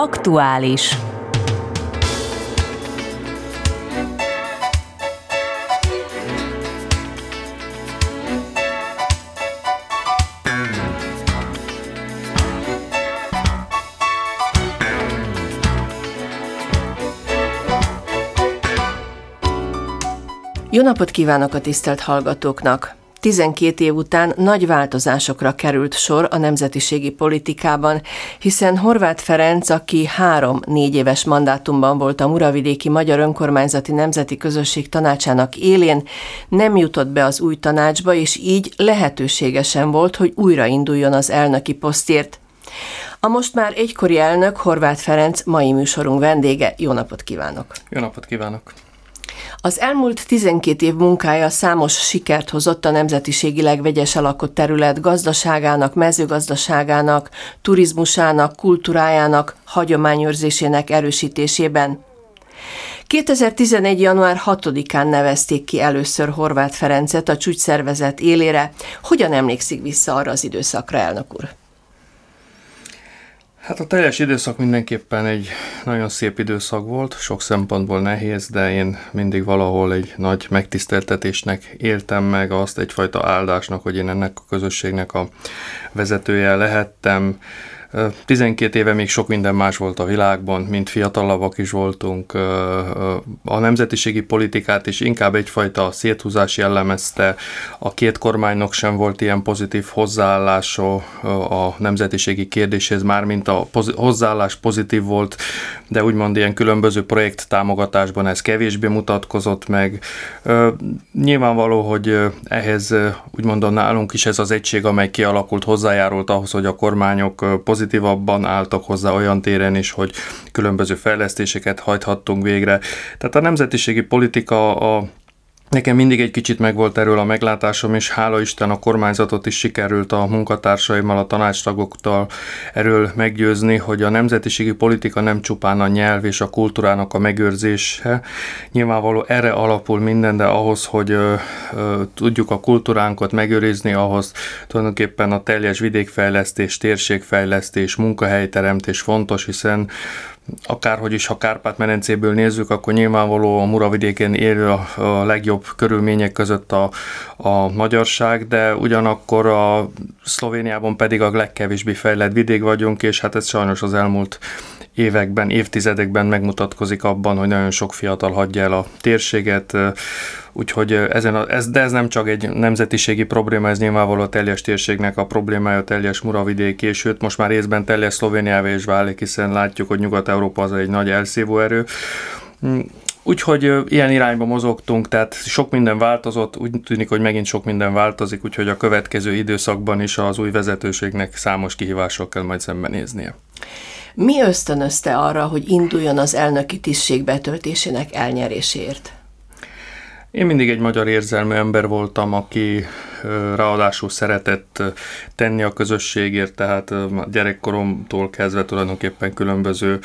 Aktuális. Jó napot kívánok a tisztelt hallgatóknak! 12 év után nagy változásokra került sor a nemzetiségi politikában, hiszen Horváth Ferenc, aki három-négy éves mandátumban volt a Muravidéki Magyar Önkormányzati Nemzeti Közösség tanácsának élén, nem jutott be az új tanácsba, és így lehetőségesen volt, hogy újrainduljon az elnöki posztért. A most már egykori elnök Horváth Ferenc mai műsorunk vendége. Jó napot kívánok! Jó napot kívánok! Az elmúlt 12 év munkája számos sikert hozott a nemzetiségileg vegyes alakott terület gazdaságának, mezőgazdaságának, turizmusának, kultúrájának, hagyományőrzésének erősítésében. 2011. január 6-án nevezték ki először Horváth Ferencet a csúcsszervezet élére. Hogyan emlékszik vissza arra az időszakra, elnök úr? Hát a teljes időszak mindenképpen egy nagyon szép időszak volt, sok szempontból nehéz, de én mindig valahol egy nagy megtiszteltetésnek éltem meg azt egyfajta áldásnak, hogy én ennek a közösségnek a vezetője lehettem. 12 éve még sok minden más volt a világban, mint fiatalabbak is voltunk. A nemzetiségi politikát is inkább egyfajta széthúzás jellemezte. A két kormánynak sem volt ilyen pozitív hozzáállása a nemzetiségi kérdéshez, mármint a hozzáállás pozitív volt, de úgymond ilyen különböző projekt támogatásban ez kevésbé mutatkozott meg. Nyilvánvaló, hogy ehhez úgymond nálunk is ez az egység, amely kialakult, hozzájárult ahhoz, hogy a kormányok pozitív pozitívabban álltak hozzá olyan téren is, hogy különböző fejlesztéseket hajthattunk végre. Tehát a nemzetiségi politika a Nekem mindig egy kicsit megvolt erről a meglátásom, és hála Isten a kormányzatot is sikerült a munkatársaimmal, a tanácstagoktól erről meggyőzni, hogy a nemzetiségi politika nem csupán a nyelv és a kultúrának a megőrzése. Nyilvánvaló erre alapul minden, de ahhoz, hogy ö, ö, tudjuk a kultúránkat megőrizni, ahhoz tulajdonképpen a teljes vidékfejlesztés, térségfejlesztés, munkahelyteremtés fontos, hiszen akárhogy is, ha Kárpát-medencéből nézzük, akkor nyilvánvaló a Muravidéken élő a, legjobb körülmények között a, a magyarság, de ugyanakkor a Szlovéniában pedig a legkevésbé fejlett vidék vagyunk, és hát ez sajnos az elmúlt években, évtizedekben megmutatkozik abban, hogy nagyon sok fiatal hagyja el a térséget, úgyhogy ezen a, ez, de ez nem csak egy nemzetiségi probléma, ez nyilvánvaló a teljes térségnek a problémája, a teljes muravidéki, és sőt most már részben teljes Szlovéniába is válik, hiszen látjuk, hogy Nyugat-Európa az egy nagy elszívó erő. Hm, úgyhogy ilyen irányba mozogtunk, tehát sok minden változott, úgy tűnik, hogy megint sok minden változik, úgyhogy a következő időszakban is az új vezetőségnek számos kihívással kell majd szembenéznie. Mi ösztönözte arra, hogy induljon az elnöki tisztség betöltésének elnyeréséért? Én mindig egy magyar érzelmű ember voltam, aki ráadásul szeretett tenni a közösségért, tehát gyerekkoromtól kezdve tulajdonképpen különböző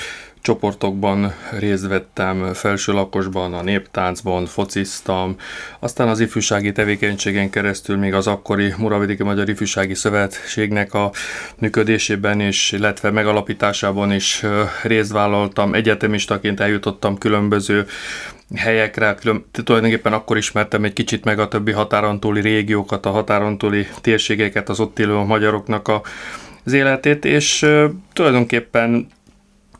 csoportokban részt vettem, felső lakosban, a néptáncban, fociztam, aztán az ifjúsági tevékenységen keresztül még az akkori Muravidéki Magyar Ifjúsági Szövetségnek a működésében és illetve megalapításában is részt vállaltam. Egyetemistaként eljutottam különböző helyekre, külön, tulajdonképpen akkor ismertem egy kicsit meg a többi határon túli régiókat, a határon túli térségeket, az ott élő magyaroknak a, az életét, és tulajdonképpen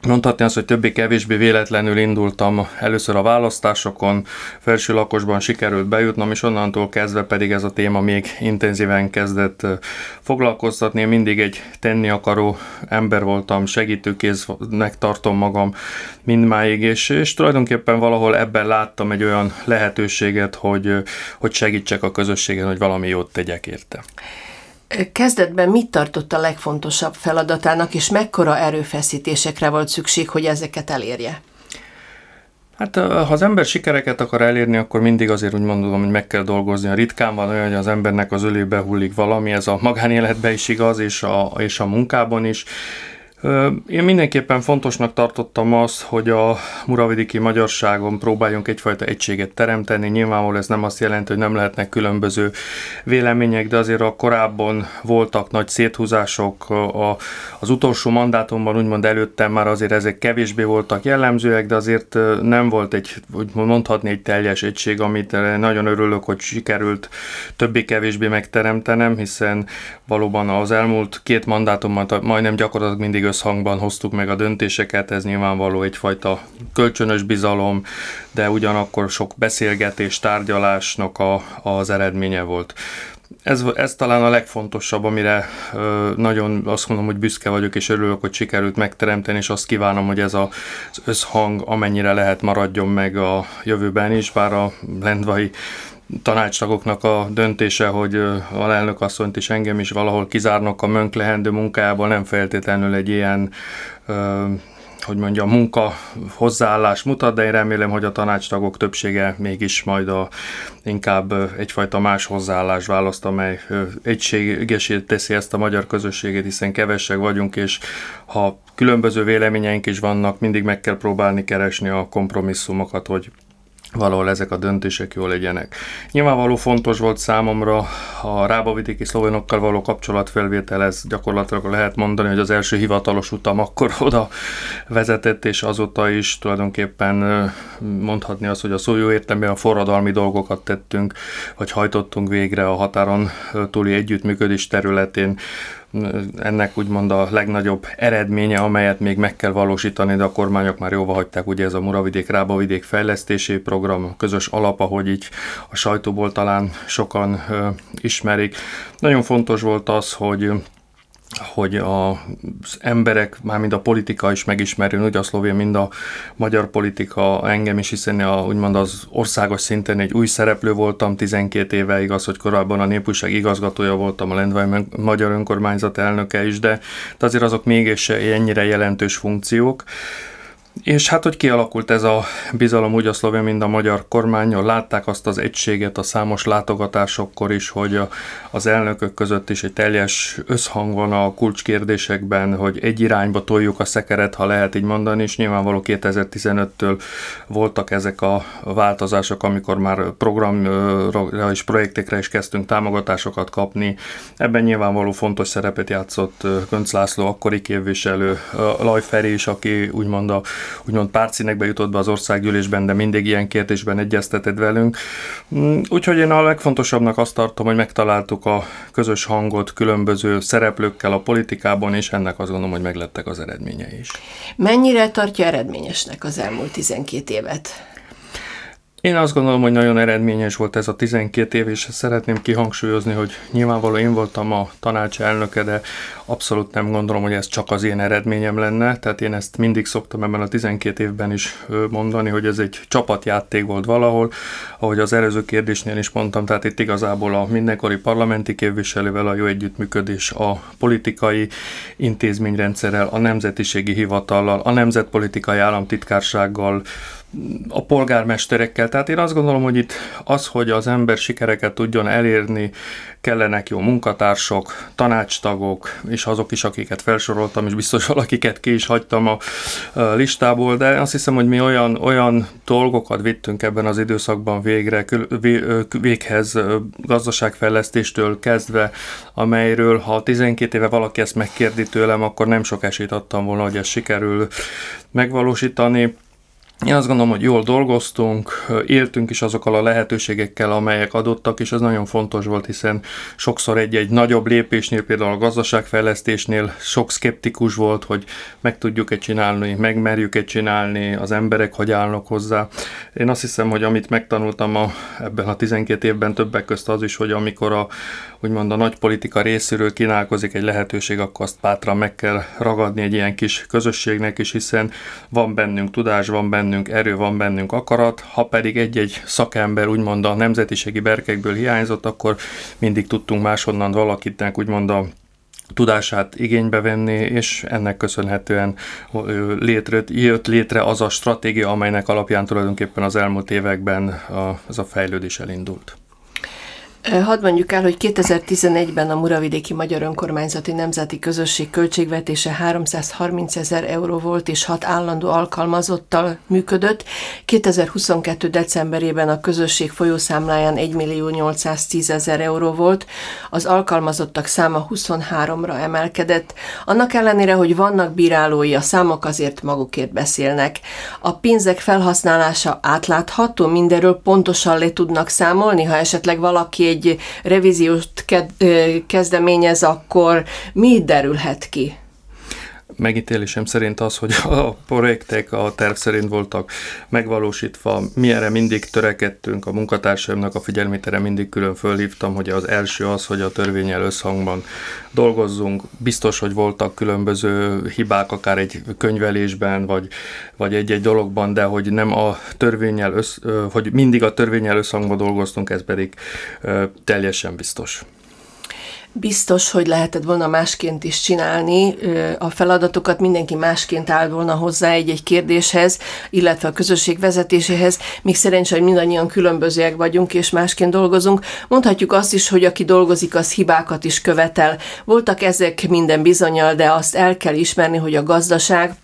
Mondhatni azt, hogy többé-kevésbé véletlenül indultam először a választásokon, felső lakosban sikerült bejutnom, és onnantól kezdve pedig ez a téma még intenzíven kezdett foglalkoztatni. Én mindig egy tenni akaró ember voltam, segítőkéznek tartom magam mindmáig, és, és tulajdonképpen valahol ebben láttam egy olyan lehetőséget, hogy, hogy segítsek a közösségen, hogy valami jót tegyek érte. Kezdetben mit tartott a legfontosabb feladatának, és mekkora erőfeszítésekre volt szükség, hogy ezeket elérje? Hát ha az ember sikereket akar elérni, akkor mindig azért úgy mondom, hogy meg kell dolgozni. A ritkán van olyan, hogy az embernek az ölébe hullik valami, ez a magánéletben is igaz, és a, és a munkában is. Én mindenképpen fontosnak tartottam azt, hogy a muravidiki magyarságon próbáljunk egyfajta egységet teremteni. Nyilvánvalóan ez nem azt jelenti, hogy nem lehetnek különböző vélemények, de azért a korábban voltak nagy széthúzások. A, az utolsó mandátumban úgymond előttem már azért ezek kevésbé voltak jellemzőek, de azért nem volt egy, úgy mondhatni, egy teljes egység, amit nagyon örülök, hogy sikerült többé-kevésbé megteremtenem, hiszen valóban az elmúlt két mandátumban majdnem gyakorlatilag mindig összhangban hoztuk meg a döntéseket, ez nyilvánvaló egyfajta kölcsönös bizalom, de ugyanakkor sok beszélgetés, tárgyalásnak a, az eredménye volt. Ez, ez talán a legfontosabb, amire ö, nagyon azt mondom, hogy büszke vagyok, és örülök, hogy sikerült megteremteni, és azt kívánom, hogy ez a, az összhang amennyire lehet maradjon meg a jövőben is, bár a lendvai tanácstagoknak a döntése, hogy a lelnök asszonyt is engem is valahol kizárnak a mönk lehendő munkájából, nem feltétlenül egy ilyen hogy mondjam, munka hozzáállás mutat, de én remélem, hogy a tanácstagok többsége mégis majd a, inkább egyfajta más hozzáállás választ, amely egységesét teszi ezt a magyar közösséget, hiszen kevesek vagyunk, és ha különböző véleményeink is vannak, mindig meg kell próbálni keresni a kompromisszumokat, hogy valahol ezek a döntések jól legyenek. Nyilvánvaló fontos volt számomra a rábavidéki szlovénokkal való kapcsolatfelvétel, ez gyakorlatilag lehet mondani, hogy az első hivatalos utam akkor oda vezetett, és azóta is tulajdonképpen mondhatni azt, hogy a szó jó értelmében forradalmi dolgokat tettünk, vagy hajtottunk végre a határon túli együttműködés területén ennek úgymond a legnagyobb eredménye, amelyet még meg kell valósítani, de a kormányok már jóva hagyták, ugye ez a Muravidék Rábavidék fejlesztési program, közös alap, ahogy így a sajtóból talán sokan ismerik. Nagyon fontos volt az, hogy hogy az emberek, már mind a politika is megismerjön, úgy a szlovén, mind a magyar politika engem is, hiszen a, úgymond az országos szinten egy új szereplő voltam 12 éve, igaz, hogy korábban a népújság igazgatója voltam, a Lendvai Magyar Önkormányzat elnöke is, de, de azért azok mégis ennyire jelentős funkciók. És hát, hogy kialakult ez a bizalom úgy a szlovén, mint a magyar kormányon, látták azt az egységet a számos látogatásokkor is, hogy az elnökök között is egy teljes összhang van a kulcskérdésekben, hogy egy irányba toljuk a szekeret, ha lehet így mondani, és nyilvánvaló 2015-től voltak ezek a változások, amikor már programra és projektekre is kezdtünk támogatásokat kapni. Ebben nyilvánvaló fontos szerepet játszott Könc László, akkori képviselő, Lajferi is, aki úgymond a úgymond pártszínekbe jutott be az országgyűlésben, de mindig ilyen kérdésben egyezteted velünk. Mm, úgyhogy én a legfontosabbnak azt tartom, hogy megtaláltuk a közös hangot különböző szereplőkkel a politikában, és ennek azt gondolom, hogy meglettek az eredményei is. Mennyire tartja eredményesnek az elmúlt 12 évet? Én azt gondolom, hogy nagyon eredményes volt ez a 12 év, és szeretném kihangsúlyozni, hogy nyilvánvalóan én voltam a tanács elnöke, de abszolút nem gondolom, hogy ez csak az én eredményem lenne. Tehát én ezt mindig szoktam ebben a 12 évben is mondani, hogy ez egy csapatjáték volt valahol, ahogy az előző kérdésnél is mondtam, tehát itt igazából a mindenkori parlamenti képviselővel a jó együttműködés, a politikai intézményrendszerrel, a nemzetiségi hivatallal, a nemzetpolitikai államtitkársággal, a polgármesterekkel. Tehát én azt gondolom, hogy itt az, hogy az ember sikereket tudjon elérni, kellenek jó munkatársak, tanácstagok, és azok is, akiket felsoroltam, és biztos valakiket ki is hagytam a listából, de azt hiszem, hogy mi olyan, olyan dolgokat vittünk ebben az időszakban végre, véghez gazdaságfejlesztéstől kezdve, amelyről ha 12 éve valaki ezt megkérdi tőlem, akkor nem sok esélyt adtam volna, hogy ezt sikerül megvalósítani. Én azt gondolom, hogy jól dolgoztunk, éltünk is azokkal a lehetőségekkel, amelyek adottak, és ez nagyon fontos volt, hiszen sokszor egy-egy nagyobb lépésnél, például a gazdaságfejlesztésnél sok szkeptikus volt, hogy meg tudjuk-e csinálni, megmerjük-e csinálni, az emberek hogy állnak hozzá. Én azt hiszem, hogy amit megtanultam a, ebben a 12 évben többek közt az is, hogy amikor a, úgymond a nagy politika részéről kínálkozik egy lehetőség, akkor azt bátran meg kell ragadni egy ilyen kis közösségnek is, hiszen van bennünk tudás, van bennünk erő, van bennünk akarat, ha pedig egy-egy szakember úgymond a nemzetiségi berkekből hiányzott, akkor mindig tudtunk máshonnan valakitnek úgymond a tudását igénybe venni, és ennek köszönhetően létre, jött létre az a stratégia, amelynek alapján tulajdonképpen az elmúlt években a, az a fejlődés elindult. Hadd mondjuk el, hogy 2011-ben a Muravidéki Magyar Önkormányzati Nemzeti Közösség költségvetése 330 ezer euró volt, és hat állandó alkalmazottal működött. 2022. decemberében a közösség folyószámláján 1 millió 810 ezer euró volt, az alkalmazottak száma 23-ra emelkedett. Annak ellenére, hogy vannak bírálói, a számok azért magukért beszélnek. A pénzek felhasználása átlátható, mindenről pontosan le tudnak számolni, ha esetleg valaki egy revíziót kezdeményez, akkor mi derülhet ki? Megítélésem szerint az, hogy a projektek a terv szerint voltak megvalósítva, mi erre mindig törekedtünk, a munkatársaimnak a figyelmét erre mindig külön fölhívtam, hogy az első az, hogy a törvényel összhangban dolgozzunk. Biztos, hogy voltak különböző hibák, akár egy könyvelésben, vagy, vagy egy-egy dologban, de hogy nem a törvényel, össz, hogy mindig a törvényel összhangban dolgoztunk, ez pedig teljesen biztos biztos, hogy lehetett volna másként is csinálni a feladatokat, mindenki másként áll volna hozzá egy-egy kérdéshez, illetve a közösség vezetéséhez, még szerencsé, hogy mindannyian különbözőek vagyunk és másként dolgozunk. Mondhatjuk azt is, hogy aki dolgozik, az hibákat is követel. Voltak ezek minden bizonyal, de azt el kell ismerni, hogy a gazdaság,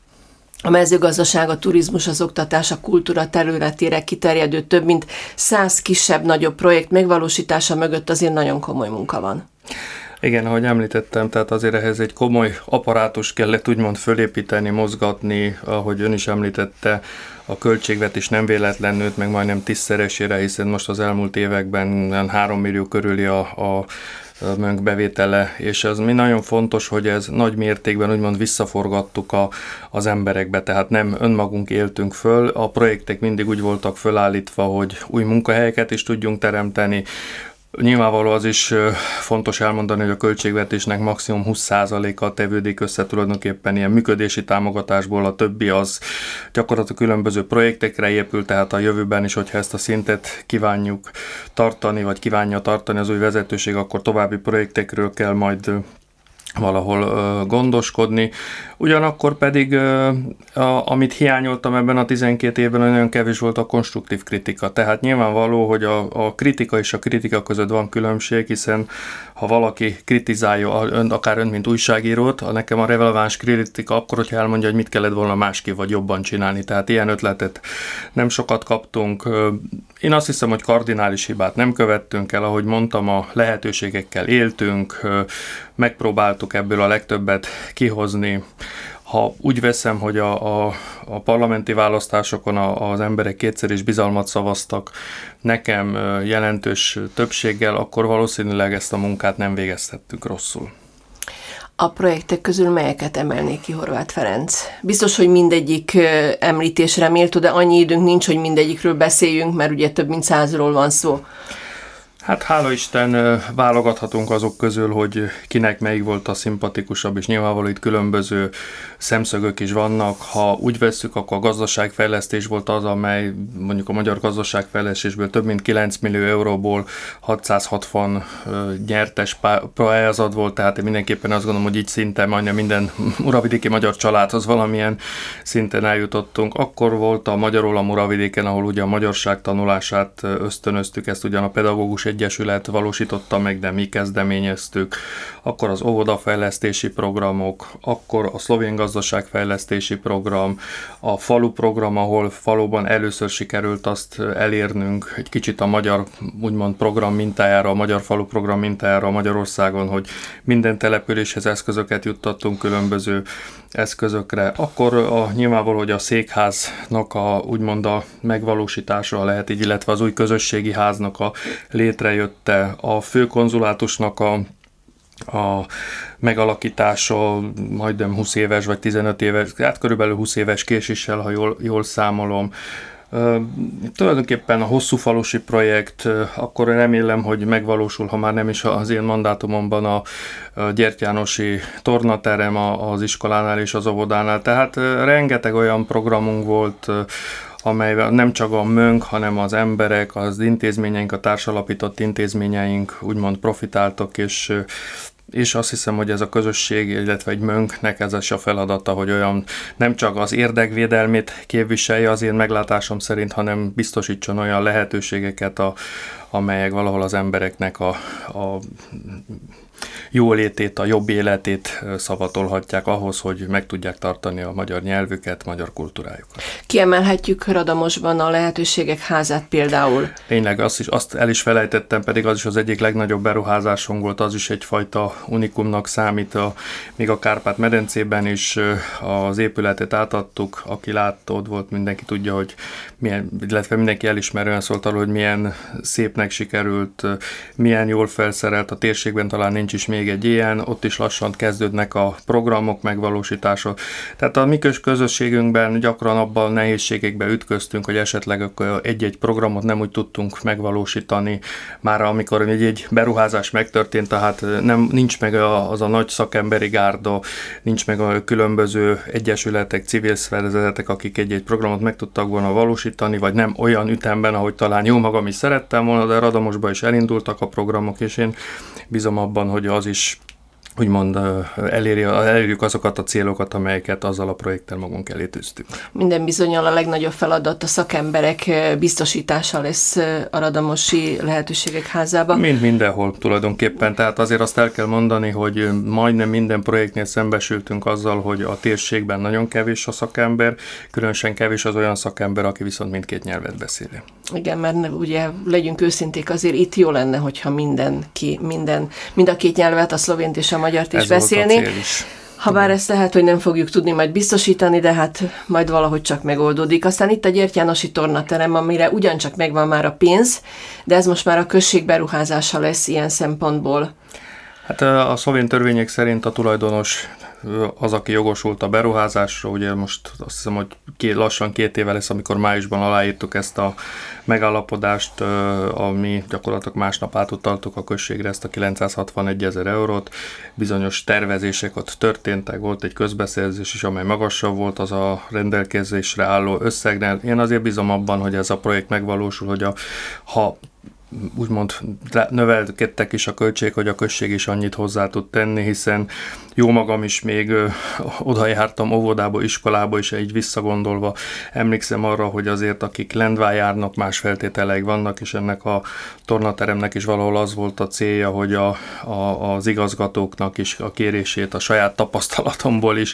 a mezőgazdaság, a turizmus, az oktatás, a kultúra területére kiterjedő több mint száz kisebb-nagyobb projekt megvalósítása mögött azért nagyon komoly munka van. Igen, ahogy említettem, tehát azért ehhez egy komoly apparátus kellett úgymond fölépíteni, mozgatni, ahogy ön is említette, a költségvetés nem véletlen nőtt meg majdnem tízszeresére, hiszen most az elmúlt években 3 millió körüli a, a mönk bevétele, és ez mi nagyon fontos, hogy ez nagy mértékben úgymond visszaforgattuk a, az emberekbe, tehát nem önmagunk éltünk föl, a projektek mindig úgy voltak fölállítva, hogy új munkahelyeket is tudjunk teremteni, Nyilvánvaló az is fontos elmondani, hogy a költségvetésnek maximum 20%-a tevődik össze tulajdonképpen ilyen működési támogatásból, a többi az gyakorlatilag különböző projektekre épül, tehát a jövőben is, hogyha ezt a szintet kívánjuk tartani, vagy kívánja tartani az új vezetőség, akkor további projektekről kell majd valahol gondoskodni. Ugyanakkor pedig, a, amit hiányoltam ebben a 12 évben, nagyon kevés volt a konstruktív kritika. Tehát nyilvánvaló, hogy a, a kritika és a kritika között van különbség, hiszen ha valaki kritizálja ön, akár ön, mint újságírót, a nekem a releváns kritika akkor, hogyha elmondja, hogy mit kellett volna másképp vagy jobban csinálni. Tehát ilyen ötletet nem sokat kaptunk. Én azt hiszem, hogy kardinális hibát nem követtünk el, ahogy mondtam, a lehetőségekkel éltünk, megpróbáltuk ebből a legtöbbet kihozni. Ha úgy veszem, hogy a, a, a parlamenti választásokon a, az emberek kétszer is bizalmat szavaztak nekem jelentős többséggel, akkor valószínűleg ezt a munkát nem végeztettük rosszul. A projektek közül melyeket emelnék ki Horváth Ferenc? Biztos, hogy mindegyik említésre méltó, de annyi időnk nincs, hogy mindegyikről beszéljünk, mert ugye több mint százról van szó. Hát hála Isten válogathatunk azok közül, hogy kinek melyik volt a szimpatikusabb, és nyilvánvaló itt különböző szemszögök is vannak. Ha úgy vesszük, akkor a gazdaságfejlesztés volt az, amely mondjuk a magyar gazdaságfejlesztésből több mint 9 millió euróból 660 nyertes pályázat volt, tehát én mindenképpen azt gondolom, hogy így szinte majdnem minden uravidéki magyar családhoz valamilyen szinten eljutottunk. Akkor volt a Magyarul a Muravidéken, ahol ugye a magyarság tanulását ösztönöztük, ezt ugyan a pedagógus Egyesület valósította meg, de mi kezdeményeztük, akkor az óvodafejlesztési programok, akkor a szlovén gazdaságfejlesztési program, a falu program, ahol faluban először sikerült azt elérnünk egy kicsit a magyar úgymond program mintájára, a magyar falu program mintájára Magyarországon, hogy minden településhez eszközöket juttattunk különböző eszközökre. Akkor a, nyilvánvaló, hogy a székháznak a úgymond a megvalósítása lehet így, illetve az új közösségi háznak a létrejötte, a főkonzulátusnak a a megalakítása majdnem 20 éves vagy 15 éves, hát körülbelül 20 éves késéssel, ha jól, jól számolom. Tulajdonképpen a hosszú falusi projekt, akkor remélem, hogy megvalósul, ha már nem is az én mandátumomban a Gyertyánosi tornaterem az iskolánál és az óvodánál. Tehát rengeteg olyan programunk volt, amely nem csak a mönk, hanem az emberek, az intézményeink, a társalapított intézményeink úgymond profitáltak, és és azt hiszem, hogy ez a közösség, illetve egy mönknek ez is a feladata, hogy olyan nem csak az érdekvédelmét képviselje az én meglátásom szerint, hanem biztosítson olyan lehetőségeket, a, amelyek valahol az embereknek a, a jólétét, a jobb életét szavatolhatják ahhoz, hogy meg tudják tartani a magyar nyelvüket, magyar kultúrájukat. Kiemelhetjük Radamosban a lehetőségek házát például. Tényleg azt, is, azt el is felejtettem, pedig az is az egyik legnagyobb beruházásunk volt, az is egyfajta unikumnak számít, a, még a Kárpát-medencében is az épületet átadtuk, aki látta, ott volt, mindenki tudja, hogy milyen, illetve mindenki elismerően szólt arról, hogy milyen szépnek sikerült, milyen jól felszerelt, a térségben talán nincs is még egy ilyen, ott is lassan kezdődnek a programok megvalósítása. Tehát a mi közösségünkben gyakran abban nehézségekbe ütköztünk, hogy esetleg egy-egy programot nem úgy tudtunk megvalósítani, már amikor egy-egy beruházás megtörtént, tehát nem, nincs meg az a nagy szakemberi gárda, nincs meg a különböző egyesületek, civil szervezetek, akik egy-egy programot meg tudtak volna valósítani, vagy nem olyan ütemben, ahogy talán jó magam is szerettem volna, de Radamosban is elindultak a programok, és én bízom abban, hogy az is úgymond eléri, elérjük azokat a célokat, amelyeket azzal a projekttel magunk elé tűztük. Minden bizonyal a legnagyobb feladat a szakemberek biztosítása lesz a Radamosi lehetőségek házában. Mind mindenhol tulajdonképpen, tehát azért azt el kell mondani, hogy majdnem minden projektnél szembesültünk azzal, hogy a térségben nagyon kevés a szakember, különösen kevés az olyan szakember, aki viszont mindkét nyelvet beszéli. Igen, mert ugye legyünk őszinték, azért itt jó lenne, hogyha mindenki, minden, mind a két nyelvet, a szlovént és a magyart is Ez beszélni. Is. Habár ezt lehet, hogy nem fogjuk tudni majd biztosítani, de hát majd valahogy csak megoldódik. Aztán itt a Gyertyánosi tornaterem, amire ugyancsak megvan már a pénz, de ez most már a község beruházása lesz ilyen szempontból. Hát a szlovén törvények szerint a tulajdonos az, aki jogosult a beruházásra, ugye most azt hiszem, hogy két, lassan két éve lesz, amikor májusban aláírtuk ezt a megállapodást, ami gyakorlatilag másnap átutaltuk a községre ezt a 961 ezer eurót. Bizonyos tervezések ott történtek, volt egy közbeszerzés is, amely magasabb volt az a rendelkezésre álló összegnél. Én azért bízom abban, hogy ez a projekt megvalósul, hogy a, ha úgymond növelkedtek is a költség, hogy a község is annyit hozzá tud tenni, hiszen jó magam is még oda jártam óvodába, iskolába, és egy visszagondolva emlékszem arra, hogy azért akik Lendvá járnak, más feltételeik vannak, és ennek a tornateremnek is valahol az volt a célja, hogy a, a, az igazgatóknak is a kérését a saját tapasztalatomból is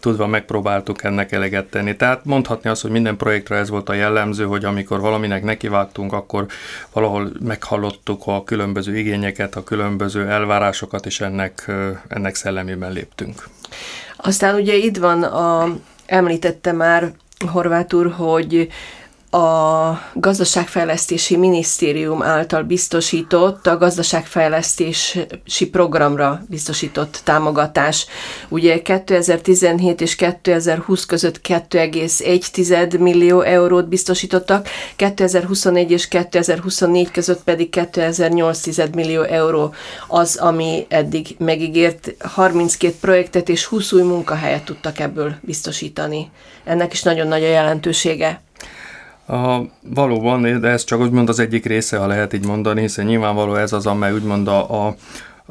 tudva megpróbáltuk ennek eleget tenni. Tehát mondhatni azt, hogy minden projektre ez volt a jellemző, hogy amikor valaminek nekivágtunk, akkor valahol meghallottuk a különböző igényeket, a különböző elvárásokat, és ennek, ennek szellemében léptünk. Aztán ugye itt van, a, említette már Horváth úr, hogy a gazdaságfejlesztési minisztérium által biztosított, a gazdaságfejlesztési programra biztosított támogatás. Ugye 2017 és 2020 között 2,1 millió eurót biztosítottak, 2021 és 2024 között pedig 2,8 millió euró az, ami eddig megígért 32 projektet és 20 új munkahelyet tudtak ebből biztosítani. Ennek is nagyon nagy a jelentősége. A, valóban, de ez csak úgymond az egyik része, ha lehet így mondani, hiszen nyilvánvaló ez az, amely úgymond a, a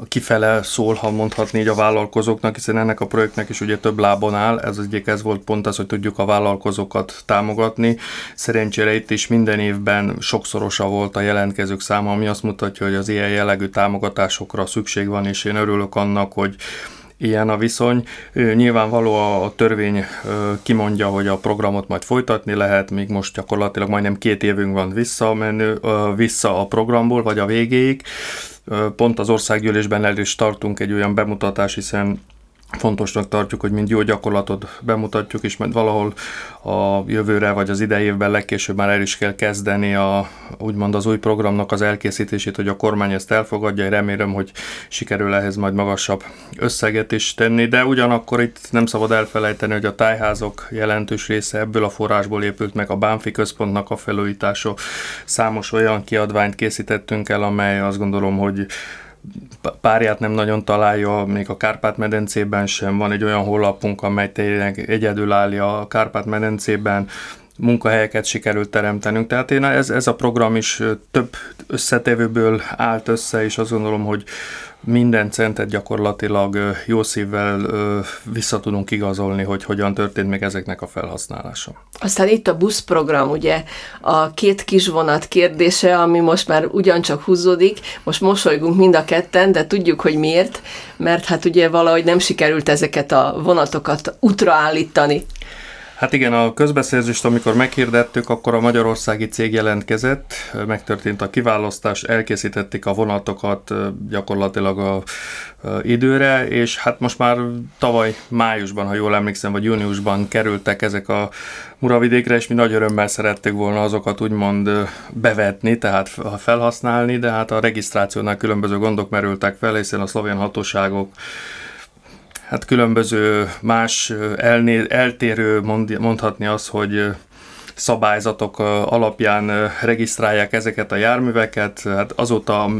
kifele szól, ha mondhatni így a vállalkozóknak, hiszen ennek a projektnek is ugye több lábon áll, ez egyik ez volt pont az, hogy tudjuk a vállalkozókat támogatni. Szerencsére itt is minden évben sokszorosa volt a jelentkezők száma, ami azt mutatja, hogy az ilyen jellegű támogatásokra szükség van, és én örülök annak, hogy ilyen a viszony. Nyilvánvaló a törvény kimondja, hogy a programot majd folytatni lehet, míg most gyakorlatilag majdnem két évünk van visszamenő, vissza a programból, vagy a végéig. Pont az országgyűlésben el is tartunk egy olyan bemutatás, hiszen fontosnak tartjuk, hogy mind jó gyakorlatot bemutatjuk, és mert valahol a jövőre vagy az idei évben legkésőbb már el is kell kezdeni a, úgymond az új programnak az elkészítését, hogy a kormány ezt elfogadja, remélem, hogy sikerül ehhez majd magasabb összeget is tenni, de ugyanakkor itt nem szabad elfelejteni, hogy a tájházok jelentős része ebből a forrásból épült meg, a Bánfi központnak a felújítása, számos olyan kiadványt készítettünk el, amely azt gondolom, hogy párját nem nagyon találja, még a Kárpát-medencében sem. Van egy olyan honlapunk, amely tényleg egyedül állja a Kárpát-medencében, munkahelyeket sikerült teremtenünk. Tehát én ez, ez a program is több összetevőből állt össze, és azt gondolom, hogy minden centet gyakorlatilag jó szívvel vissza tudunk igazolni, hogy hogyan történt még ezeknek a felhasználása. Aztán itt a buszprogram, ugye a két kis vonat kérdése, ami most már ugyancsak húzódik, most mosolygunk mind a ketten, de tudjuk, hogy miért, mert hát ugye valahogy nem sikerült ezeket a vonatokat útra állítani. Hát igen, a közbeszerzést, amikor meghirdettük, akkor a magyarországi cég jelentkezett, megtörtént a kiválasztás, elkészítették a vonatokat gyakorlatilag a, időre, és hát most már tavaly májusban, ha jól emlékszem, vagy júniusban kerültek ezek a Muravidékre, és mi nagy örömmel szerettük volna azokat úgymond bevetni, tehát felhasználni, de hát a regisztrációnál különböző gondok merültek fel, hiszen a szlovén hatóságok hát különböző más elné, eltérő mond, mondhatni az, hogy szabályzatok alapján regisztrálják ezeket a járműveket. Hát azóta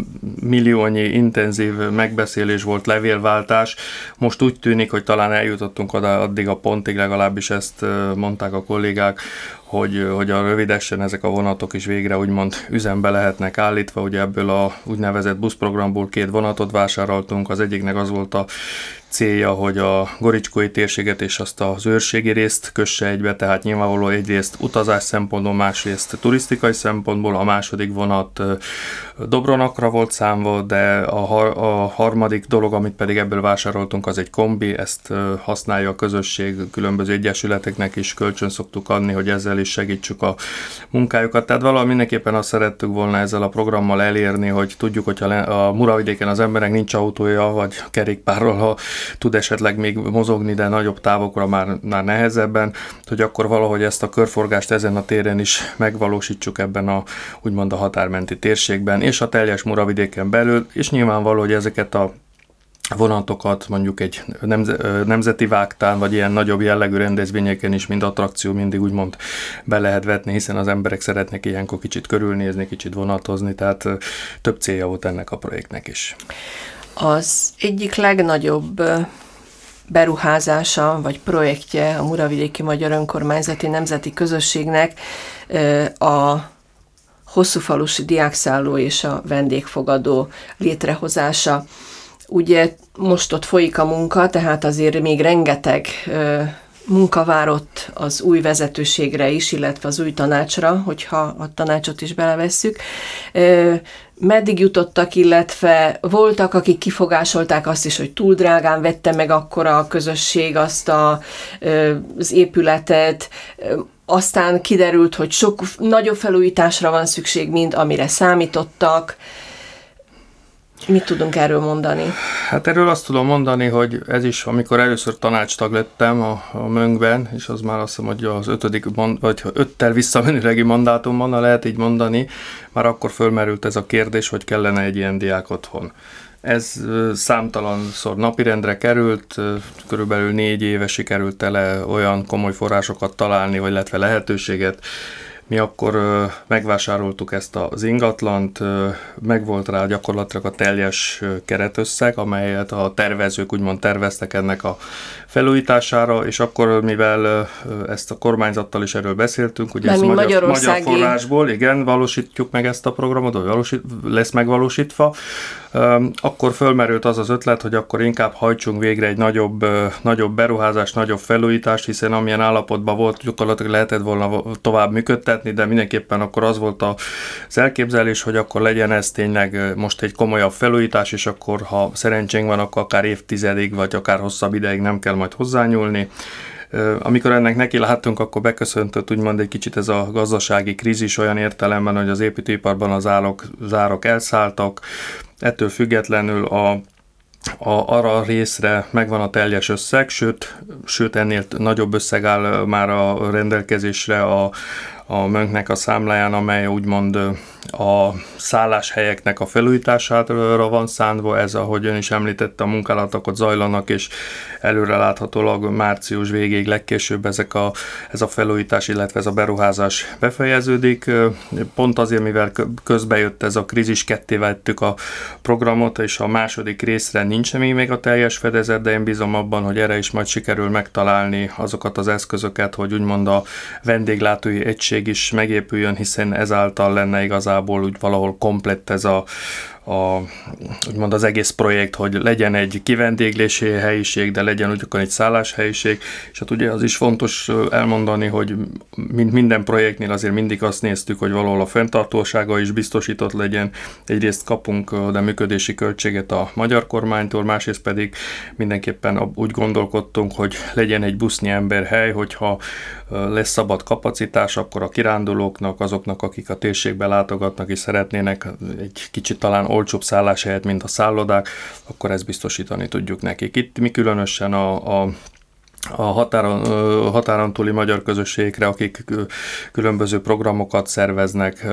milliónyi intenzív megbeszélés volt, levélváltás. Most úgy tűnik, hogy talán eljutottunk oda addig a pontig, legalábbis ezt mondták a kollégák, hogy, hogy a rövidesen ezek a vonatok is végre úgymond üzembe lehetnek állítva. Ugye ebből a úgynevezett buszprogramból két vonatot vásároltunk, az egyiknek az volt a célja, hogy a goricskói térséget és azt az őrségi részt kösse egybe, tehát nyilvánvaló egyrészt utazás szempontból, másrészt turisztikai szempontból, a második vonat Dobronakra volt számva, de a, har- a harmadik dolog, amit pedig ebből vásároltunk, az egy kombi, ezt használja a közösség, különböző egyesületeknek is kölcsön szoktuk adni, hogy ezzel is segítsük a munkájukat. Tehát valahol mindenképpen azt szerettük volna ezzel a programmal elérni, hogy tudjuk, hogyha a Muravidéken az emberek nincs autója, vagy kerékpárral, ha tud esetleg még mozogni, de nagyobb távokra már, már nehezebben, hogy akkor valahogy ezt a körforgást ezen a téren is megvalósítsuk ebben a úgymond a határmenti térségben, és a teljes Muravidéken belül, és nyilvánvaló, hogy ezeket a vonatokat mondjuk egy nemzeti vágtán, vagy ilyen nagyobb jellegű rendezvényeken is, mind attrakció mindig úgymond be lehet vetni, hiszen az emberek szeretnek ilyenkor kicsit körülnézni, kicsit vonatozni, tehát több célja volt ennek a projektnek is. Az egyik legnagyobb beruházása vagy projektje a Muravidéki Magyar Önkormányzati Nemzeti Közösségnek a hosszúfalusi diákszálló és a vendégfogadó létrehozása. Ugye most ott folyik a munka, tehát azért még rengeteg munka várott az új vezetőségre is, illetve az új tanácsra, hogyha a tanácsot is belevesszük. Meddig jutottak, illetve voltak, akik kifogásolták azt is, hogy túl drágán vette meg akkora a közösség azt a, az épületet, aztán kiderült, hogy sok nagyobb felújításra van szükség, mint amire számítottak. Mit tudunk erről mondani? Hát erről azt tudom mondani, hogy ez is, amikor először tanácstag lettem a, a Mönkben, és az már azt hiszem, hogy az ötödik, vagy öttel visszamenőlegi mandátumban, lehet így mondani, már akkor fölmerült ez a kérdés, hogy kellene egy ilyen diák otthon. Ez számtalanszor napirendre került, körülbelül négy éve sikerült tele olyan komoly forrásokat találni, vagy illetve lehetőséget, mi akkor megvásároltuk ezt az ingatlant, megvolt rá gyakorlatilag a teljes keretösszeg, amelyet a tervezők úgymond terveztek ennek a felújítására, és akkor mivel ezt a kormányzattal is erről beszéltünk, ugye ez magyar, magyar forrásból, igen, valósítjuk meg ezt a programot, vagy valósít, lesz megvalósítva, akkor fölmerült az az ötlet, hogy akkor inkább hajtsunk végre egy nagyobb, nagyobb beruházást, nagyobb felújítást, hiszen amilyen állapotban volt, gyakorlatilag lehetett volna tovább működtetni, de mindenképpen akkor az volt az elképzelés, hogy akkor legyen ez tényleg most egy komolyabb felújítás, és akkor ha szerencsénk van, akkor akár évtizedig, vagy akár hosszabb ideig nem kell majd hozzányúlni. Amikor ennek neki láttunk, akkor beköszöntött úgymond egy kicsit ez a gazdasági krízis olyan értelemben, hogy az építőiparban az árok, zárok elszálltak, ettől függetlenül a a, arra a részre megvan a teljes összeg, sőt, sőt ennél nagyobb összeg áll már a rendelkezésre a, a mönknek a számláján, amely úgymond a szálláshelyeknek a felújítására van szándva, ez, ahogy ön is említette, a munkálatok ott zajlanak, és előreláthatólag március végéig legkésőbb ezek a, ez a felújítás, illetve ez a beruházás befejeződik. Pont azért, mivel közbe jött ez a krízis, ketté vettük a programot, és a második részre nincs még, még a teljes fedezet, de én bízom abban, hogy erre is majd sikerül megtalálni azokat az eszközöket, hogy úgymond a vendéglátói egység is megépüljön, hiszen ezáltal lenne igazából úgy valahol komplett ez a, a, úgymond az egész projekt, hogy legyen egy kivendéglési helyiség, de legyen ugyanakkor egy szálláshelyiség, és hát ugye az is fontos elmondani, hogy mint minden projektnél azért mindig azt néztük, hogy valahol a fenntartósága is biztosított legyen. Egyrészt kapunk de működési költséget a magyar kormánytól, másrészt pedig mindenképpen úgy gondolkodtunk, hogy legyen egy busznyi hely, hogyha lesz szabad kapacitás, akkor a kirándulóknak, azoknak, akik a térségbe látogatnak és szeretnének egy kicsit talán olcsóbb helyet, mint a szállodák, akkor ezt biztosítani tudjuk nekik. Itt mi különösen a, a a határon, határon túli magyar közösségekre, akik különböző programokat szerveznek,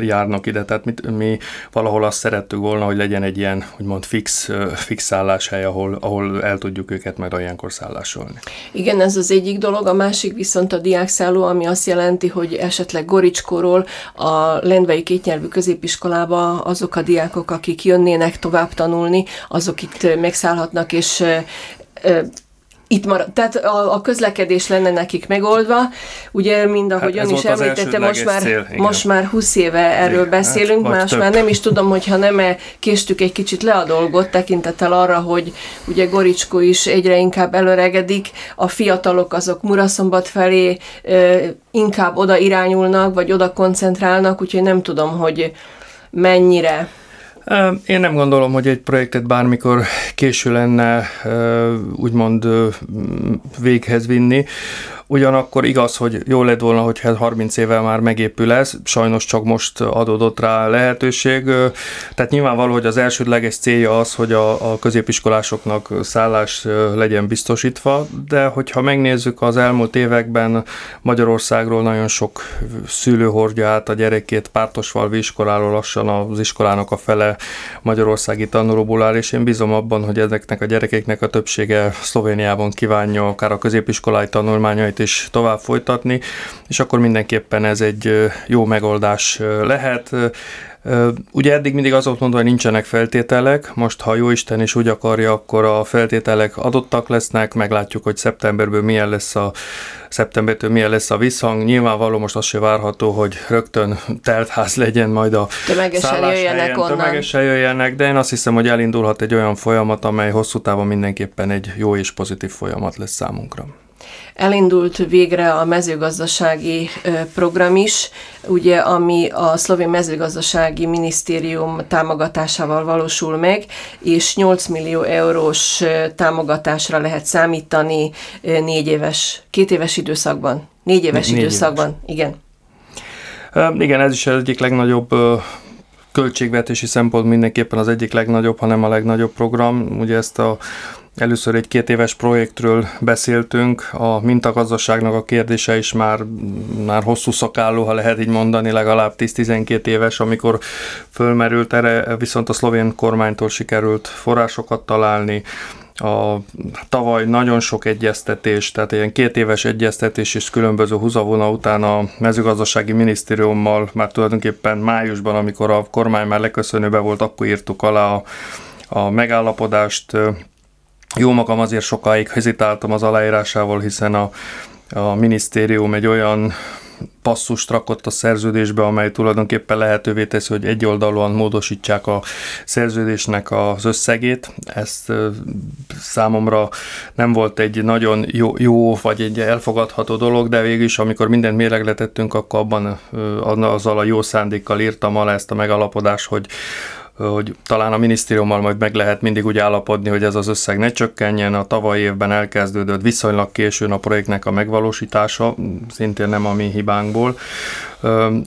járnak ide. Tehát mi, mi valahol azt szerettük volna, hogy legyen egy ilyen úgymond fix, fix szálláshely, ahol, ahol el tudjuk őket majd olyankor szállásolni. Igen, ez az egyik dolog, a másik viszont a diákszálló, ami azt jelenti, hogy esetleg Goricskóról a Lendvei kétnyelvű középiskolába azok a diákok, akik jönnének tovább tanulni, azok itt megszállhatnak, és itt marad, tehát a, a közlekedés lenne nekik megoldva, ugye mind ahogy hát ön is említette, most már, cél, most már 20 éve erről igen, beszélünk, hát, más több. már nem is tudom, hogyha nem -e késtük egy kicsit le a dolgot, tekintettel arra, hogy ugye Goricskó is egyre inkább előregedik, a fiatalok azok Muraszombat felé ö, inkább oda irányulnak, vagy oda koncentrálnak, úgyhogy nem tudom, hogy mennyire én nem gondolom, hogy egy projektet bármikor késő lenne úgymond véghez vinni. Ugyanakkor igaz, hogy jó lett volna, hogy 30 évvel már megépül ez, sajnos csak most adódott rá lehetőség. Tehát nyilvánvaló, hogy az elsődleges célja az, hogy a, a középiskolásoknak szállás legyen biztosítva, de hogyha megnézzük az elmúlt években Magyarországról nagyon sok szülő hordja át a gyerekét Pártosvalvi iskoláról lassan az iskolának a fele magyarországi tanulóból áll, és én bízom abban, hogy ezeknek a gyerekeknek a többsége Szlovéniában kívánja akár a középiskolai tanulmányait projektet is tovább folytatni, és akkor mindenképpen ez egy jó megoldás lehet. Ugye eddig mindig az volt mondva, hogy nincsenek feltételek, most ha jó Isten is úgy akarja, akkor a feltételek adottak lesznek, meglátjuk, hogy szeptemberből milyen lesz a szeptembertől milyen lesz a visszhang. Nyilvánvaló most az se várható, hogy rögtön teltház legyen majd a Tömegesen jöjjenek onnan. Tömegesen jöjjenek, de én azt hiszem, hogy elindulhat egy olyan folyamat, amely hosszú távon mindenképpen egy jó és pozitív folyamat lesz számunkra. Elindult végre a mezőgazdasági program is, ugye, ami a szlovén mezőgazdasági minisztérium támogatásával valósul meg, és 8 millió eurós támogatásra lehet számítani négy éves, két éves időszakban. Négy éves négy időszakban, éves. igen. Igen, ez is az egyik legnagyobb költségvetési szempont mindenképpen az egyik legnagyobb, hanem a legnagyobb program. Ugye ezt a Először egy két éves projektről beszéltünk, a mintagazdaságnak a kérdése is már, már hosszú szakálló, ha lehet így mondani, legalább 10-12 éves, amikor fölmerült erre, viszont a szlovén kormánytól sikerült forrásokat találni, a tavaly nagyon sok egyeztetés, tehát ilyen két éves egyeztetés és különböző húzavona után a mezőgazdasági minisztériummal már tulajdonképpen májusban, amikor a kormány már leköszönőbe volt, akkor írtuk alá a, a megállapodást, jó magam azért sokáig hezitáltam az aláírásával, hiszen a, a minisztérium egy olyan passzust rakott a szerződésbe, amely tulajdonképpen lehetővé teszi, hogy egyoldalúan módosítsák a szerződésnek az összegét. Ez számomra nem volt egy nagyon jó, jó vagy egy elfogadható dolog, de végül is, amikor mindent méregletettünk, akkor abban azzal a jó szándékkal írtam alá ezt a megalapodást, hogy hogy talán a minisztériummal majd meg lehet mindig úgy állapodni, hogy ez az összeg ne csökkenjen. A tavalyi évben elkezdődött viszonylag későn a projektnek a megvalósítása, szintén nem a mi hibánkból.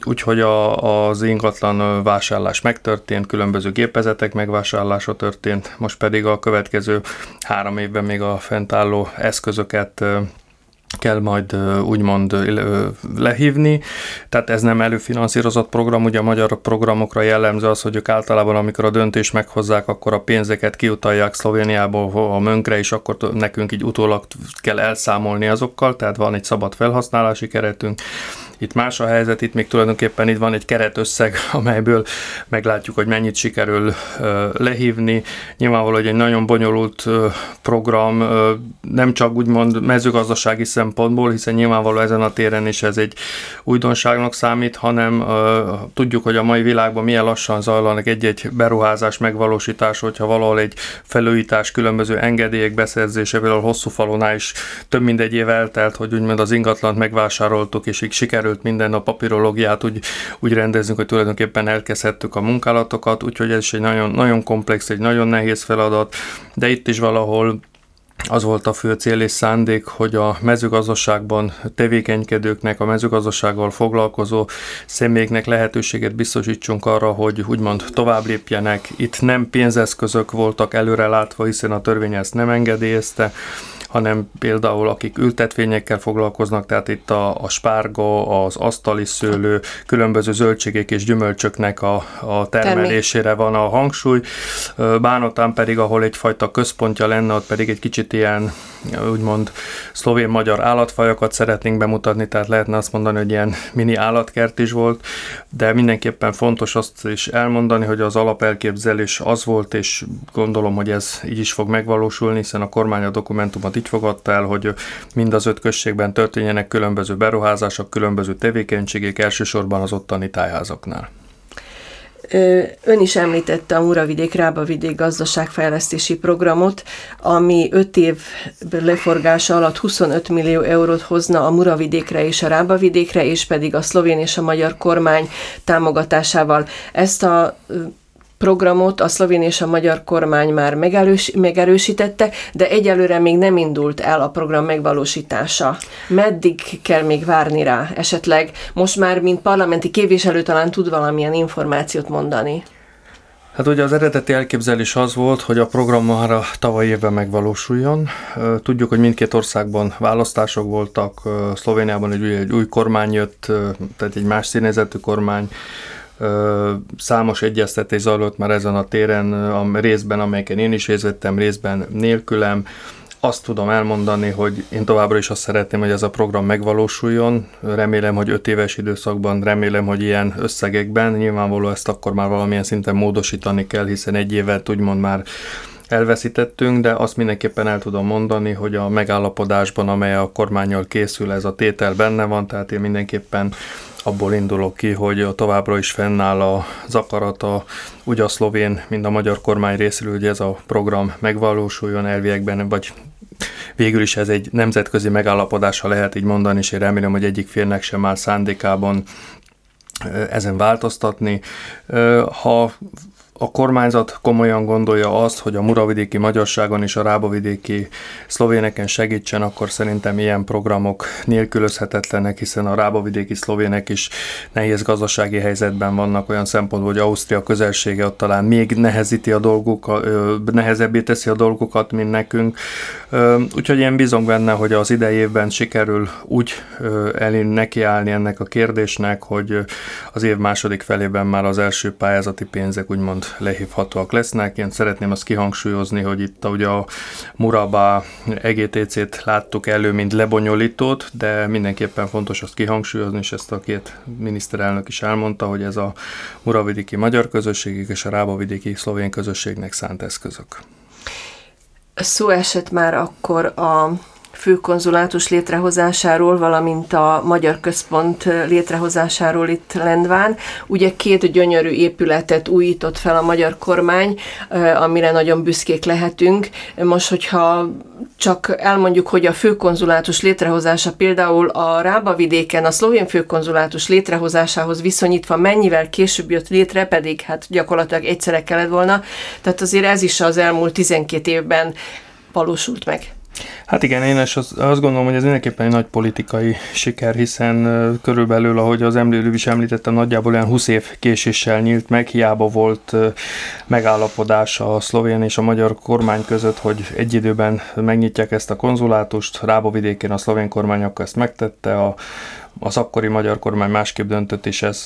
Úgyhogy a, az ingatlan vásárlás megtörtént, különböző gépezetek megvásárlása történt, most pedig a következő három évben még a fentálló eszközöket kell majd úgymond lehívni, tehát ez nem előfinanszírozott program, ugye a magyar programokra jellemző az, hogy ők általában, amikor a döntés meghozzák, akkor a pénzeket kiutalják Szlovéniából a mönkre, és akkor nekünk így utólag kell elszámolni azokkal, tehát van egy szabad felhasználási keretünk, Itt más a helyzet, itt még tulajdonképpen itt van egy keretösszeg, amelyből meglátjuk, hogy mennyit sikerül lehívni. Nyilvánvaló, hogy egy nagyon bonyolult program, nem csak úgymond mezőgazdasági szempontból, hiszen nyilvánvaló ezen a téren is ez egy újdonságnak számít, hanem tudjuk, hogy a mai világban milyen lassan zajlanak egy-egy beruházás megvalósítás, hogyha valahol egy felújítás, különböző engedélyek beszerzése, például hosszú falonál is több mint egy év eltelt, hogy úgymond az ingatlant megvásároltuk, és így sikerült minden a papírológiát úgy, úgy rendezünk, hogy tulajdonképpen elkezdhettük a munkálatokat, úgyhogy ez is egy nagyon, nagyon komplex, egy nagyon nehéz feladat, de itt is valahol az volt a fő cél és szándék, hogy a mezőgazdaságban tevékenykedőknek, a mezőgazdasággal foglalkozó személyeknek lehetőséget biztosítsunk arra, hogy úgymond tovább lépjenek. Itt nem pénzeszközök voltak előre látva, hiszen a törvény ezt nem engedélyezte, hanem például akik ültetvényekkel foglalkoznak, tehát itt a, a spárga, az asztali szőlő, különböző zöldségek és gyümölcsöknek a, a termelésére van a hangsúly. Bánatán pedig, ahol egyfajta központja lenne, ott pedig egy kicsit ilyen úgymond szlovén-magyar állatfajokat szeretnénk bemutatni, tehát lehetne azt mondani, hogy ilyen mini állatkert is volt, de mindenképpen fontos azt is elmondani, hogy az alapelképzelés az volt, és gondolom, hogy ez így is fog megvalósulni, hiszen a kormány a dokumentumot így fogadta el, hogy mind az öt községben történjenek különböző beruházások, különböző tevékenységek, elsősorban az ottani tájházaknál. Ön is említette a Muravidék Rábavidék gazdaságfejlesztési programot, ami 5 év leforgása alatt 25 millió eurót hozna a Muravidékre és a Rábavidékre, és pedig a szlovén és a magyar kormány támogatásával. Ezt a programot a szlovén és a magyar kormány már megerős, megerősítette, de egyelőre még nem indult el a program megvalósítása. Meddig kell még várni rá? Esetleg most már, mint parlamenti képviselő talán tud valamilyen információt mondani? Hát ugye az eredeti elképzelés az volt, hogy a program már a tavaly évben megvalósuljon. Tudjuk, hogy mindkét országban választások voltak, Szlovéniában egy új, egy új kormány jött, tehát egy más színezetű kormány, Számos egyeztetés zajlott már ezen a téren, a részben, amelyeken én is részt vettem, részben nélkülem. Azt tudom elmondani, hogy én továbbra is azt szeretném, hogy ez a program megvalósuljon. Remélem, hogy öt éves időszakban, remélem, hogy ilyen összegekben. Nyilvánvaló ezt akkor már valamilyen szinten módosítani kell, hiszen egy évet úgymond már elveszítettünk, de azt mindenképpen el tudom mondani, hogy a megállapodásban, amely a kormányjal készül, ez a tétel benne van, tehát én mindenképpen abból indulok ki, hogy továbbra is fennáll az akarata, úgy a szlovén, mint a magyar kormány részéről, hogy ez a program megvalósuljon elviekben, vagy végül is ez egy nemzetközi megállapodása lehet így mondani, és én remélem, hogy egyik félnek sem áll szándékában ezen változtatni. Ha a kormányzat komolyan gondolja azt, hogy a muravidéki magyarságon és a rábavidéki szlovéneken segítsen, akkor szerintem ilyen programok nélkülözhetetlenek, hiszen a rábavidéki szlovének is nehéz gazdasági helyzetben vannak olyan szempontból, hogy Ausztria közelsége ott talán még nehezíti a dolgukat, nehezebbé teszi a dolgokat, mint nekünk. Úgyhogy én bízom benne, hogy az idei évben sikerül úgy elén nekiállni ennek a kérdésnek, hogy az év második felében már az első pályázati pénzek úgymond lehívhatóak lesznek. Én szeretném azt kihangsúlyozni, hogy itt ugye a Muraba EGTC-t láttuk elő, mint lebonyolítót, de mindenképpen fontos azt kihangsúlyozni, és ezt a két miniszterelnök is elmondta, hogy ez a Muravidiki magyar közösségek és a Rábavidiki szlovén közösségnek szánt eszközök. Szó esett már akkor a főkonzulátus létrehozásáról, valamint a Magyar Központ létrehozásáról itt Lendván. Ugye két gyönyörű épületet újított fel a magyar kormány, amire nagyon büszkék lehetünk. Most, hogyha csak elmondjuk, hogy a főkonzulátus létrehozása például a Rába vidéken a szlovén főkonzulátus létrehozásához viszonyítva mennyivel később jött létre, pedig hát gyakorlatilag egyszerre kellett volna. Tehát azért ez is az elmúlt 12 évben valósult meg. Hát igen, én is azt, gondolom, hogy ez mindenképpen egy nagy politikai siker, hiszen körülbelül, ahogy az emlőlő is említette, nagyjából olyan 20 év késéssel nyílt meg, hiába volt megállapodás a szlovén és a magyar kormány között, hogy egy időben megnyitják ezt a konzulátust. Rábovidékén a szlovén kormány akkor ezt megtette, a az akkori magyar kormány másképp döntött, és ez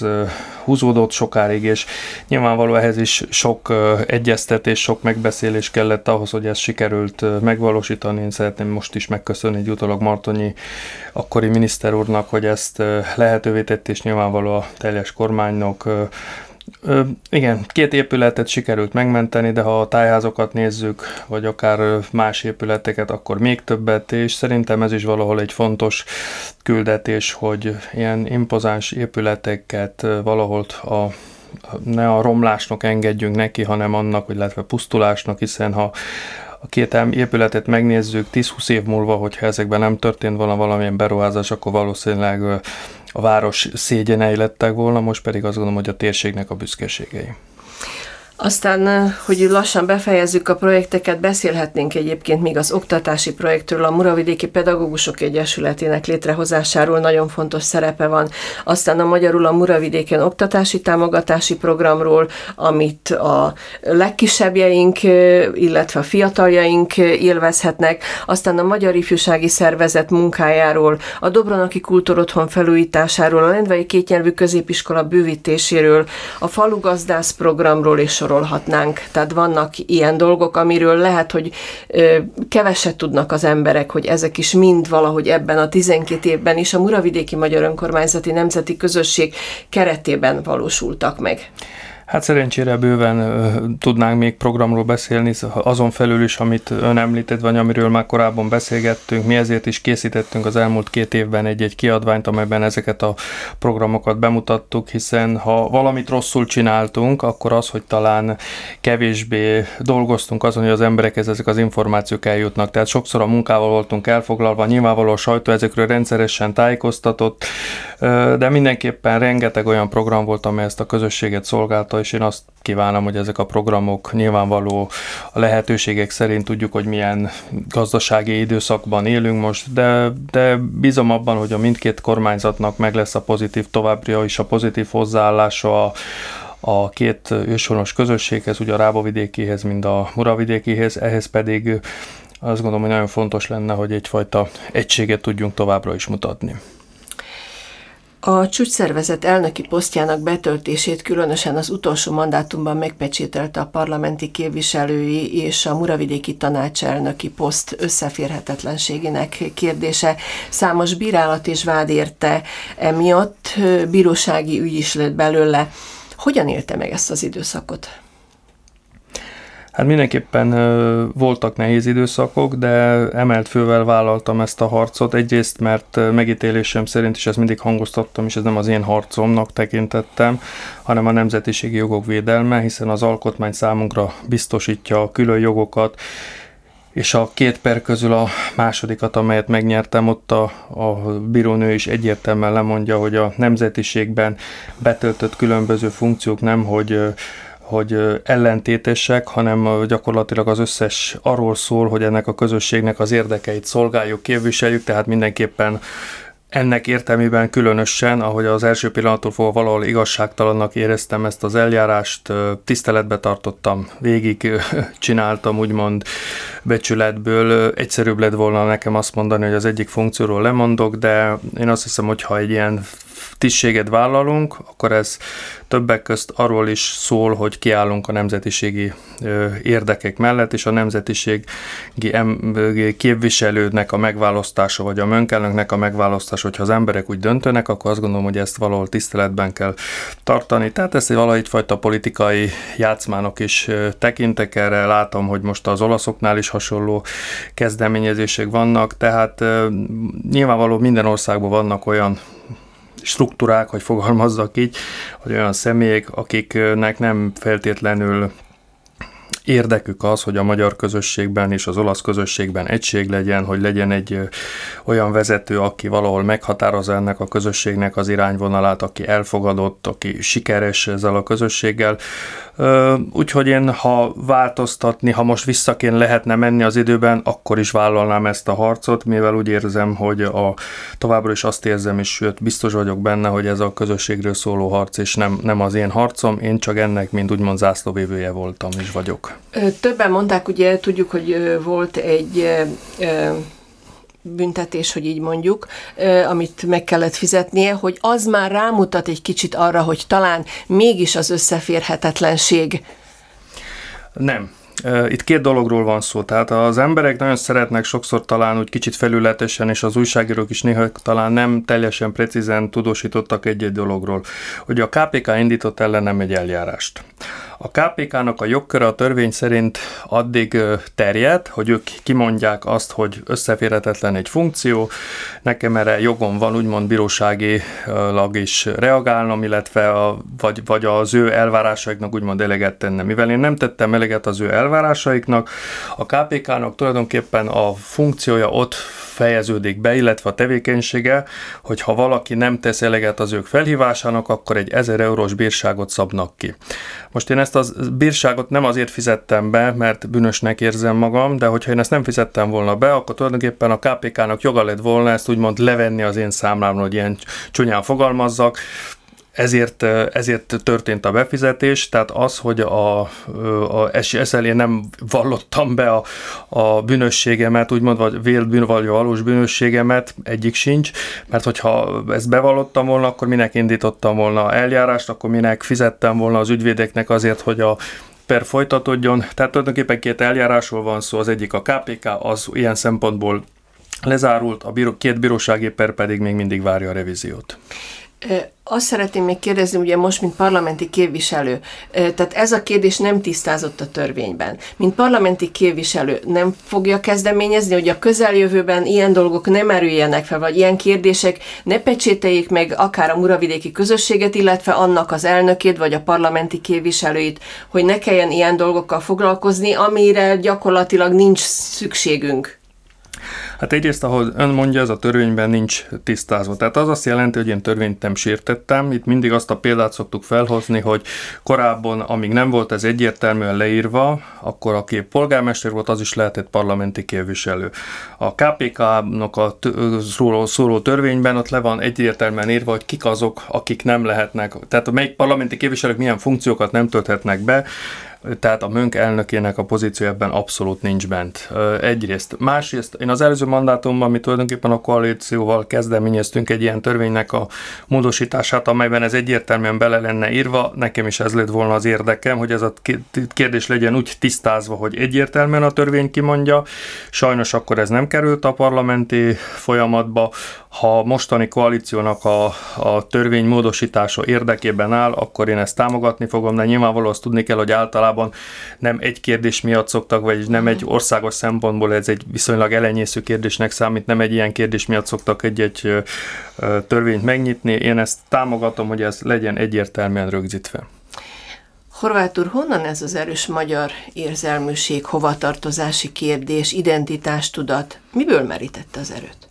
húzódott sokáig, és nyilvánvaló ehhez is sok egyeztetés, sok megbeszélés kellett ahhoz, hogy ezt sikerült megvalósítani. Én szeretném most is megköszönni egy utólag Martonyi akkori miniszter úrnak, hogy ezt lehetővé tett, és nyilvánvaló a teljes kormánynak Ö, igen, két épületet sikerült megmenteni, de ha a tájházokat nézzük, vagy akár más épületeket, akkor még többet, és szerintem ez is valahol egy fontos küldetés, hogy ilyen impozáns épületeket valahol a ne a romlásnak engedjünk neki, hanem annak, illetve pusztulásnak, hiszen ha a két épületet megnézzük 10-20 év múlva, hogyha ezekben nem történt volna valamilyen beruházás, akkor valószínűleg a város szégyenei lettek volna, most pedig azt gondolom, hogy a térségnek a büszkeségei. Aztán, hogy lassan befejezzük a projekteket, beszélhetnénk egyébként még az oktatási projektről, a Muravidéki Pedagógusok Egyesületének létrehozásáról nagyon fontos szerepe van. Aztán a magyarul a Muravidéken oktatási támogatási programról, amit a legkisebbjeink, illetve a fiataljaink élvezhetnek, aztán a Magyar Ifjúsági Szervezet munkájáról, a Dobronaki Kultúrotthon felújításáról, a Lendvai Kétnyelvű Középiskola bővítéséről, a Falugazdász programról és sorolhatnánk. Tehát vannak ilyen dolgok, amiről lehet, hogy keveset tudnak az emberek, hogy ezek is mind valahogy ebben a 12 évben is a Muravidéki Magyar Önkormányzati Nemzeti Közösség keretében valósultak meg. Hát szerencsére bőven tudnánk még programról beszélni, azon felül is, amit ön említett, vagy amiről már korábban beszélgettünk. Mi ezért is készítettünk az elmúlt két évben egy-egy kiadványt, amelyben ezeket a programokat bemutattuk, hiszen ha valamit rosszul csináltunk, akkor az, hogy talán kevésbé dolgoztunk azon, hogy az emberekhez ezek az információk eljutnak. Tehát sokszor a munkával voltunk elfoglalva, nyilvánvaló a sajtó ezekről rendszeresen tájékoztatott, de mindenképpen rengeteg olyan program volt, amely ezt a közösséget szolgálta, és én azt kívánom, hogy ezek a programok nyilvánvaló a lehetőségek szerint tudjuk, hogy milyen gazdasági időszakban élünk most, de, de bízom abban, hogy a mindkét kormányzatnak meg lesz a pozitív továbbra is a pozitív hozzáállása a, a két őshonos közösséghez, ugye a Rábavidékihez, mind a Muravidékihez, ehhez pedig azt gondolom, hogy nagyon fontos lenne, hogy egyfajta egységet tudjunk továbbra is mutatni. A csúcsszervezet elnöki posztjának betöltését különösen az utolsó mandátumban megpecsételte a parlamenti képviselői és a Muravidéki tanácselnöki poszt összeférhetetlenségének kérdése. Számos bírálat és vád érte emiatt, bírósági ügy is lett belőle. Hogyan élte meg ezt az időszakot? Hát mindenképpen voltak nehéz időszakok, de emelt fővel vállaltam ezt a harcot. Egyrészt, mert megítélésem szerint is ezt mindig hangoztattam, és ez nem az én harcomnak tekintettem, hanem a nemzetiségi jogok védelme, hiszen az alkotmány számunkra biztosítja a külön jogokat, és a két per közül a másodikat, amelyet megnyertem, ott a, a bírónő is egyértelműen lemondja, hogy a nemzetiségben betöltött különböző funkciók nem, hogy hogy ellentétesek, hanem gyakorlatilag az összes arról szól, hogy ennek a közösségnek az érdekeit szolgáljuk, képviseljük, tehát mindenképpen ennek értelmében különösen, ahogy az első pillanattól fogva valahol igazságtalannak éreztem ezt az eljárást, tiszteletbe tartottam, végig csináltam úgymond becsületből. Egyszerűbb lett volna nekem azt mondani, hogy az egyik funkcióról lemondok, de én azt hiszem, hogy ha egy ilyen tisztséget vállalunk, akkor ez többek közt arról is szól, hogy kiállunk a nemzetiségi érdekek mellett, és a nemzetiségi képviselődnek a megválasztása, vagy a mönkelnöknek a megválasztása, hogyha az emberek úgy döntenek, akkor azt gondolom, hogy ezt valahol tiszteletben kell tartani. Tehát ezt egy fajta politikai játszmának is tekintek erre, látom, hogy most az olaszoknál is hasonló kezdeményezések vannak, tehát nyilvánvaló minden országban vannak olyan struktúrák, hogy fogalmazzak így, hogy olyan személyek, akiknek nem feltétlenül érdekük az, hogy a magyar közösségben és az olasz közösségben egység legyen, hogy legyen egy olyan vezető, aki valahol meghatározza ennek a közösségnek az irányvonalát, aki elfogadott, aki sikeres ezzel a közösséggel. Úgyhogy én, ha változtatni, ha most visszaként lehetne menni az időben, akkor is vállalnám ezt a harcot, mivel úgy érzem, hogy a, továbbra is azt érzem, és sőt, biztos vagyok benne, hogy ez a közösségről szóló harc, és nem, nem az én harcom, én csak ennek, mint úgymond zászlóvévője voltam, és vagyok. Többen mondták, ugye tudjuk, hogy volt egy büntetés, hogy így mondjuk, amit meg kellett fizetnie, hogy az már rámutat egy kicsit arra, hogy talán mégis az összeférhetetlenség. Nem, itt két dologról van szó. Tehát az emberek nagyon szeretnek sokszor talán úgy kicsit felületesen, és az újságírók is néha talán nem teljesen precízen tudósítottak egy-egy dologról. Hogy a KPK indított ellenem egy eljárást. A KPK-nak a jogköre a törvény szerint addig terjed, hogy ők kimondják azt, hogy összeférhetetlen egy funkció, nekem erre jogom van úgymond bíróságilag is reagálnom, illetve a, vagy, vagy az ő elvárásaiknak úgymond eleget tenne. Mivel én nem tettem eleget az ő elvárásaiknak, a KPK-nak tulajdonképpen a funkciója ott fejeződik be, illetve a tevékenysége, hogy ha valaki nem tesz eleget az ők felhívásának, akkor egy 1000 eurós bírságot szabnak ki. Most én ezt a bírságot nem azért fizettem be, mert bűnösnek érzem magam, de hogyha én ezt nem fizettem volna be, akkor tulajdonképpen a KPK-nak joga lett volna ezt úgymond levenni az én számlámról, hogy ilyen csúnyán fogalmazzak, ezért, ezért történt a befizetés, tehát az, hogy a, a SSL én nem vallottam be a, a bűnösségemet, úgymond, vagy vélt bűn, vagy valós bűnösségemet, egyik sincs, mert hogyha ezt bevallottam volna, akkor minek indítottam volna eljárást, akkor minek fizettem volna az ügyvédeknek azért, hogy a per folytatódjon. Tehát tulajdonképpen két eljárásról van szó, az egyik a KPK, az ilyen szempontból lezárult, a bíró, két bírósági per pedig még mindig várja a revíziót. Azt szeretném még kérdezni, ugye most, mint parlamenti képviselő, tehát ez a kérdés nem tisztázott a törvényben. Mint parlamenti képviselő nem fogja kezdeményezni, hogy a közeljövőben ilyen dolgok nem erüljenek fel, vagy ilyen kérdések ne pecsételjék meg akár a muravidéki közösséget, illetve annak az elnökét, vagy a parlamenti képviselőit, hogy ne kelljen ilyen dolgokkal foglalkozni, amire gyakorlatilag nincs szükségünk. Hát egyrészt, ahogy ön mondja, ez a törvényben nincs tisztázva. Tehát az azt jelenti, hogy én törvényt nem sértettem. Itt mindig azt a példát szoktuk felhozni, hogy korábban, amíg nem volt ez egyértelműen leírva, akkor aki polgármester volt, az is lehetett parlamenti képviselő. A KPK-nak a szóló, szóló törvényben ott le van egyértelműen írva, hogy kik azok, akik nem lehetnek, tehát melyik parlamenti képviselők milyen funkciókat nem tölthetnek be, tehát a Mönk elnökének a pozíció ebben abszolút nincs bent. Egyrészt. Másrészt én az előző mandátumban, mi tulajdonképpen a koalícióval kezdeményeztünk egy ilyen törvénynek a módosítását, amelyben ez egyértelműen bele lenne írva. Nekem is ez lett volna az érdekem, hogy ez a kérdés legyen úgy tisztázva, hogy egyértelműen a törvény kimondja. Sajnos akkor ez nem került a parlamenti folyamatba. Ha mostani koalíciónak a, a törvény módosítása érdekében áll, akkor én ezt támogatni fogom, de nyilvánvalóan azt tudni kell, hogy általában nem egy kérdés miatt szoktak, vagy nem egy országos szempontból ez egy viszonylag elenyésző kérdésnek számít, nem egy ilyen kérdés miatt szoktak egy-egy törvényt megnyitni. Én ezt támogatom, hogy ez legyen egyértelműen rögzítve. Horváth úr, honnan ez az erős magyar érzelműség, hovatartozási kérdés, identitástudat? Miből merítette az erőt?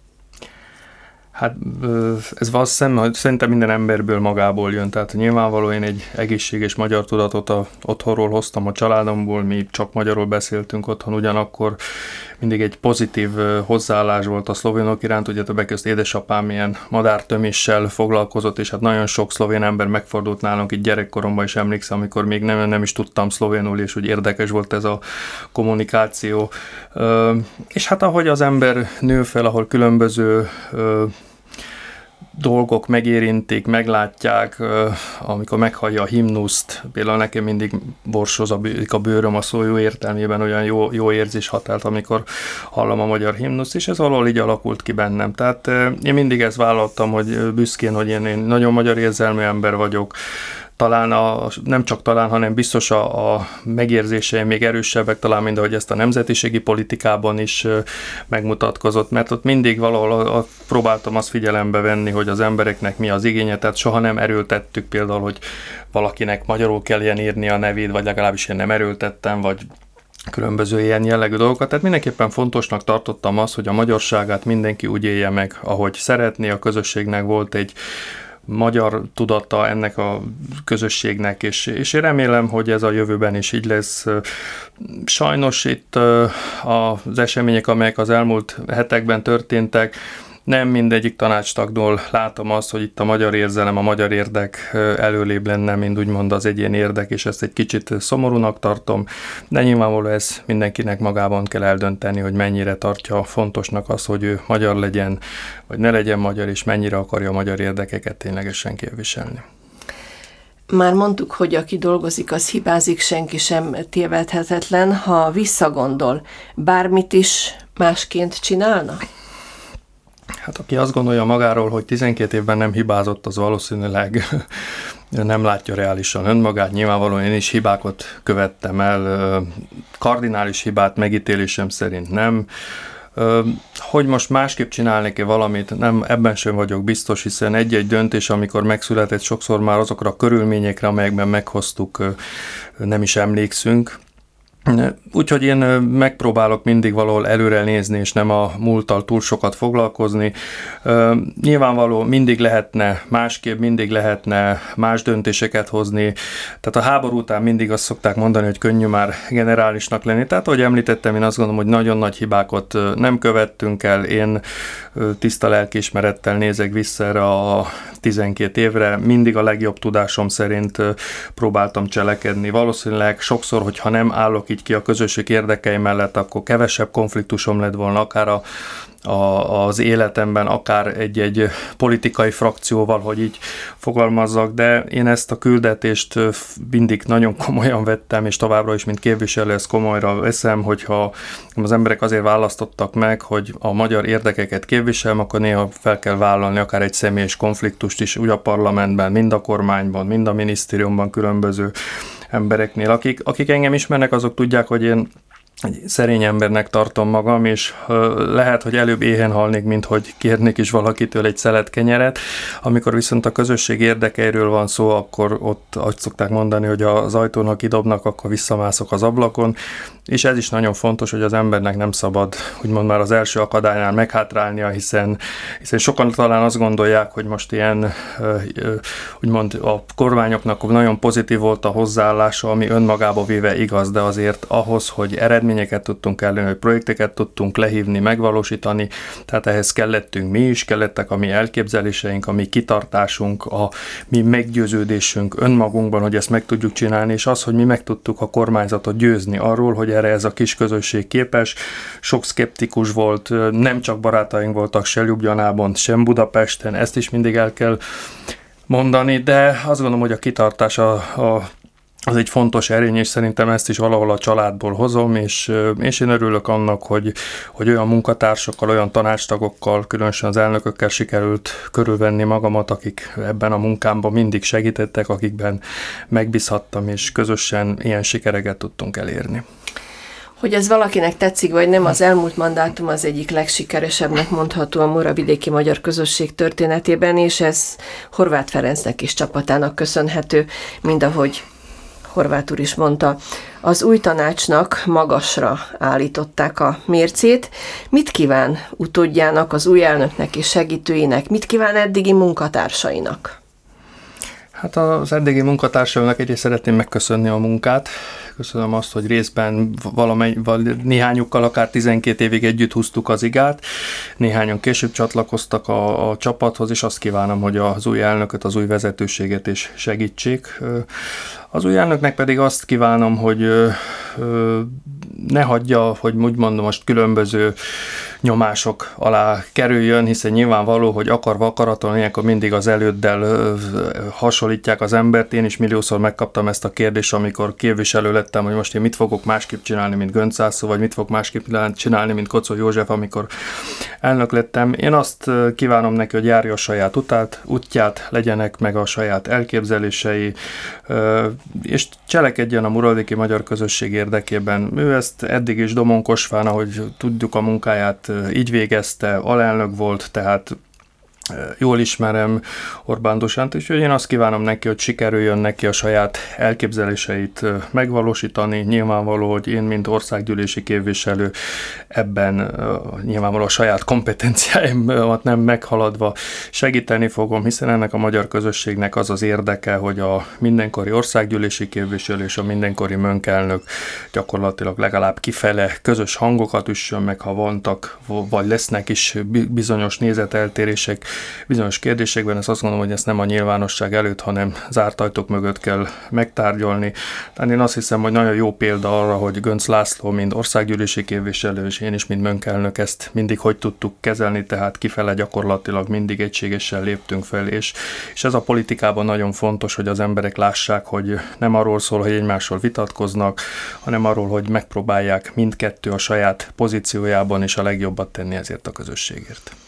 Hát ez valószínűleg szerintem minden emberből magából jön, tehát nyilvánvaló én egy egészséges magyar tudatot a, otthonról hoztam a családomból, mi csak magyarul beszéltünk otthon, ugyanakkor mindig egy pozitív hozzáállás volt a szlovénok iránt, ugye többek között édesapám ilyen madártöméssel foglalkozott, és hát nagyon sok szlovén ember megfordult nálunk itt gyerekkoromban is emlékszem, amikor még nem, nem is tudtam szlovénul, és úgy érdekes volt ez a kommunikáció. És hát ahogy az ember nő fel, ahol különböző dolgok megérintik, meglátják, amikor meghallja a himnuszt, például nekem mindig borsozik a bőröm a szó jó értelmében, olyan jó, jó érzés hatált, amikor hallom a magyar himnuszt, és ez valahol így alakult ki bennem. Tehát én mindig ezt vállaltam, hogy büszkén, hogy én, én nagyon magyar érzelmű ember vagyok, talán a, nem csak talán, hanem biztos a, a megérzéseim még erősebbek talán, mint ahogy ezt a nemzetiségi politikában is megmutatkozott, mert ott mindig valahol a, a, próbáltam azt figyelembe venni, hogy az embereknek mi az igénye, tehát soha nem erőltettük például, hogy valakinek magyarul kell ilyen írni a nevét, vagy legalábbis én nem erőltettem, vagy különböző ilyen jellegű dolgokat. Tehát mindenképpen fontosnak tartottam azt, hogy a magyarságát mindenki úgy élje meg, ahogy szeretné. A közösségnek volt egy magyar tudata ennek a közösségnek, és, és én remélem, hogy ez a jövőben is így lesz. Sajnos itt az események, amelyek az elmúlt hetekben történtek, Nem mindegyik tanácstagdól látom azt, hogy itt a magyar érzelem, a magyar érdek előlébb lenne, mint úgymond az egyén érdek, és ezt egy kicsit szomorúnak tartom, de nyilvánvaló ez mindenkinek magában kell eldönteni, hogy mennyire tartja fontosnak az, hogy ő magyar legyen, vagy ne legyen magyar, és mennyire akarja a magyar érdekeket ténylegesen képviselni. Már mondtuk, hogy aki dolgozik, az hibázik, senki sem tévedhetetlen. Ha visszagondol, bármit is másként csinálna? Hát aki azt gondolja magáról, hogy 12 évben nem hibázott, az valószínűleg nem látja reálisan önmagát. Nyilvánvalóan én is hibákat követtem el, kardinális hibát megítélésem szerint nem. Hogy most másképp csinálnék-e valamit, nem, ebben sem vagyok biztos, hiszen egy-egy döntés, amikor megszületett, sokszor már azokra a körülményekre, amelyekben meghoztuk, nem is emlékszünk. Úgyhogy én megpróbálok mindig valahol előre nézni, és nem a múlttal túl sokat foglalkozni. Nyilvánvaló mindig lehetne másképp, mindig lehetne más döntéseket hozni. Tehát a háború után mindig azt szokták mondani, hogy könnyű már generálisnak lenni. Tehát, ahogy említettem, én azt gondolom, hogy nagyon nagy hibákat nem követtünk el. Én tiszta lelkiismerettel nézek vissza erre a 12 évre. Mindig a legjobb tudásom szerint próbáltam cselekedni. Valószínűleg sokszor, hogyha nem állok így ki a közösség érdekei mellett, akkor kevesebb konfliktusom lett volna, akár a, a, az életemben, akár egy-egy politikai frakcióval, hogy így fogalmazzak, de én ezt a küldetést mindig nagyon komolyan vettem, és továbbra is, mint képviselő, ezt komolyra veszem, hogyha az emberek azért választottak meg, hogy a magyar érdekeket képviselem, akkor néha fel kell vállalni akár egy személyes konfliktust is, úgy a parlamentben, mind a kormányban, mind a minisztériumban különböző embereknél. Akik, akik engem ismernek, azok tudják, hogy én egy szerény embernek tartom magam, és lehet, hogy előbb éhen halnék, mint hogy kérnék is valakitől egy szelet kenyeret. Amikor viszont a közösség érdekeiről van szó, akkor ott azt szokták mondani, hogy az ajtónak kidobnak, akkor visszamászok az ablakon, és ez is nagyon fontos, hogy az embernek nem szabad, úgymond már az első akadálynál meghátrálnia, hiszen, hiszen sokan talán azt gondolják, hogy most ilyen, úgymond a kormányoknak nagyon pozitív volt a hozzáállása, ami önmagába véve igaz, de azért ahhoz, hogy eredményeket tudtunk elérni, hogy projekteket tudtunk lehívni, megvalósítani, tehát ehhez kellettünk mi is, kellettek a mi elképzeléseink, a mi kitartásunk, a mi meggyőződésünk önmagunkban, hogy ezt meg tudjuk csinálni, és az, hogy mi meg tudtuk a kormányzatot győzni arról, hogy erre ez a kis közösség képes. Sok szkeptikus volt, nem csak barátaink voltak se Ljubljanában, sem Budapesten, ezt is mindig el kell mondani, de azt gondolom, hogy a kitartás a, a az egy fontos erény, és szerintem ezt is valahol a családból hozom, és, és én örülök annak, hogy, hogy olyan munkatársakkal, olyan tanácstagokkal, különösen az elnökökkel sikerült körülvenni magamat, akik ebben a munkámban mindig segítettek, akikben megbízhattam, és közösen ilyen sikereket tudtunk elérni. Hogy ez valakinek tetszik, vagy nem, az elmúlt mandátum az egyik legsikeresebbnek mondható a Moravidéki Magyar Közösség történetében, és ez Horváth Ferencnek és csapatának köszönhető, mind ahogy Horváth úr is mondta, az új tanácsnak magasra állították a mércét. Mit kíván utódjának, az új elnöknek és segítőinek, mit kíván eddigi munkatársainak? Hát az eddigi munkatársaimnak egyrészt szeretném megköszönni a munkát. Köszönöm azt, hogy részben valamely, val, néhányukkal akár 12 évig együtt húztuk az igát. Néhányan később csatlakoztak a, a csapathoz, és azt kívánom, hogy az új elnököt, az új vezetőséget is segítsék. Az új elnöknek pedig azt kívánom, hogy ne hagyja, hogy úgy mondom, most különböző nyomások alá kerüljön, hiszen nyilvánvaló, hogy akarva akaraton ilyenkor mindig az előddel hasonlítják az embert. Én is milliószor megkaptam ezt a kérdést, amikor képviselő lettem, hogy most én mit fogok másképp csinálni, mint Göncászó, vagy mit fogok másképp csinálni, mint Kocó József, amikor elnök lettem. Én azt kívánom neki, hogy járja a saját utát, útját, legyenek meg a saját elképzelései, és cselekedjen a Muralviki Magyar Közösség érdekében. Ő ezt eddig is Domon ahogy tudjuk a munkáját, így végezte, alelnök volt, tehát jól ismerem Orbán Dusánt, és én azt kívánom neki, hogy sikerüljön neki a saját elképzeléseit megvalósítani. Nyilvánvaló, hogy én, mint országgyűlési képviselő, ebben nyilvánvaló a saját kompetenciáimat nem meghaladva segíteni fogom, hiszen ennek a magyar közösségnek az az érdeke, hogy a mindenkori országgyűlési képviselő és a mindenkori mönkelnök gyakorlatilag legalább kifele közös hangokat üssön meg, ha vantak, vagy lesznek is bizonyos nézeteltérések, bizonyos kérdésekben, ezt azt gondolom, hogy ezt nem a nyilvánosság előtt, hanem zárt ajtók mögött kell megtárgyalni. Tehát én azt hiszem, hogy nagyon jó példa arra, hogy Gönc László, mint országgyűlési képviselő, és én is, mint mönkelnök ezt mindig hogy tudtuk kezelni, tehát kifele gyakorlatilag mindig egységesen léptünk fel, és, és ez a politikában nagyon fontos, hogy az emberek lássák, hogy nem arról szól, hogy egymással vitatkoznak, hanem arról, hogy megpróbálják mindkettő a saját pozíciójában is a legjobbat tenni ezért a közösségért.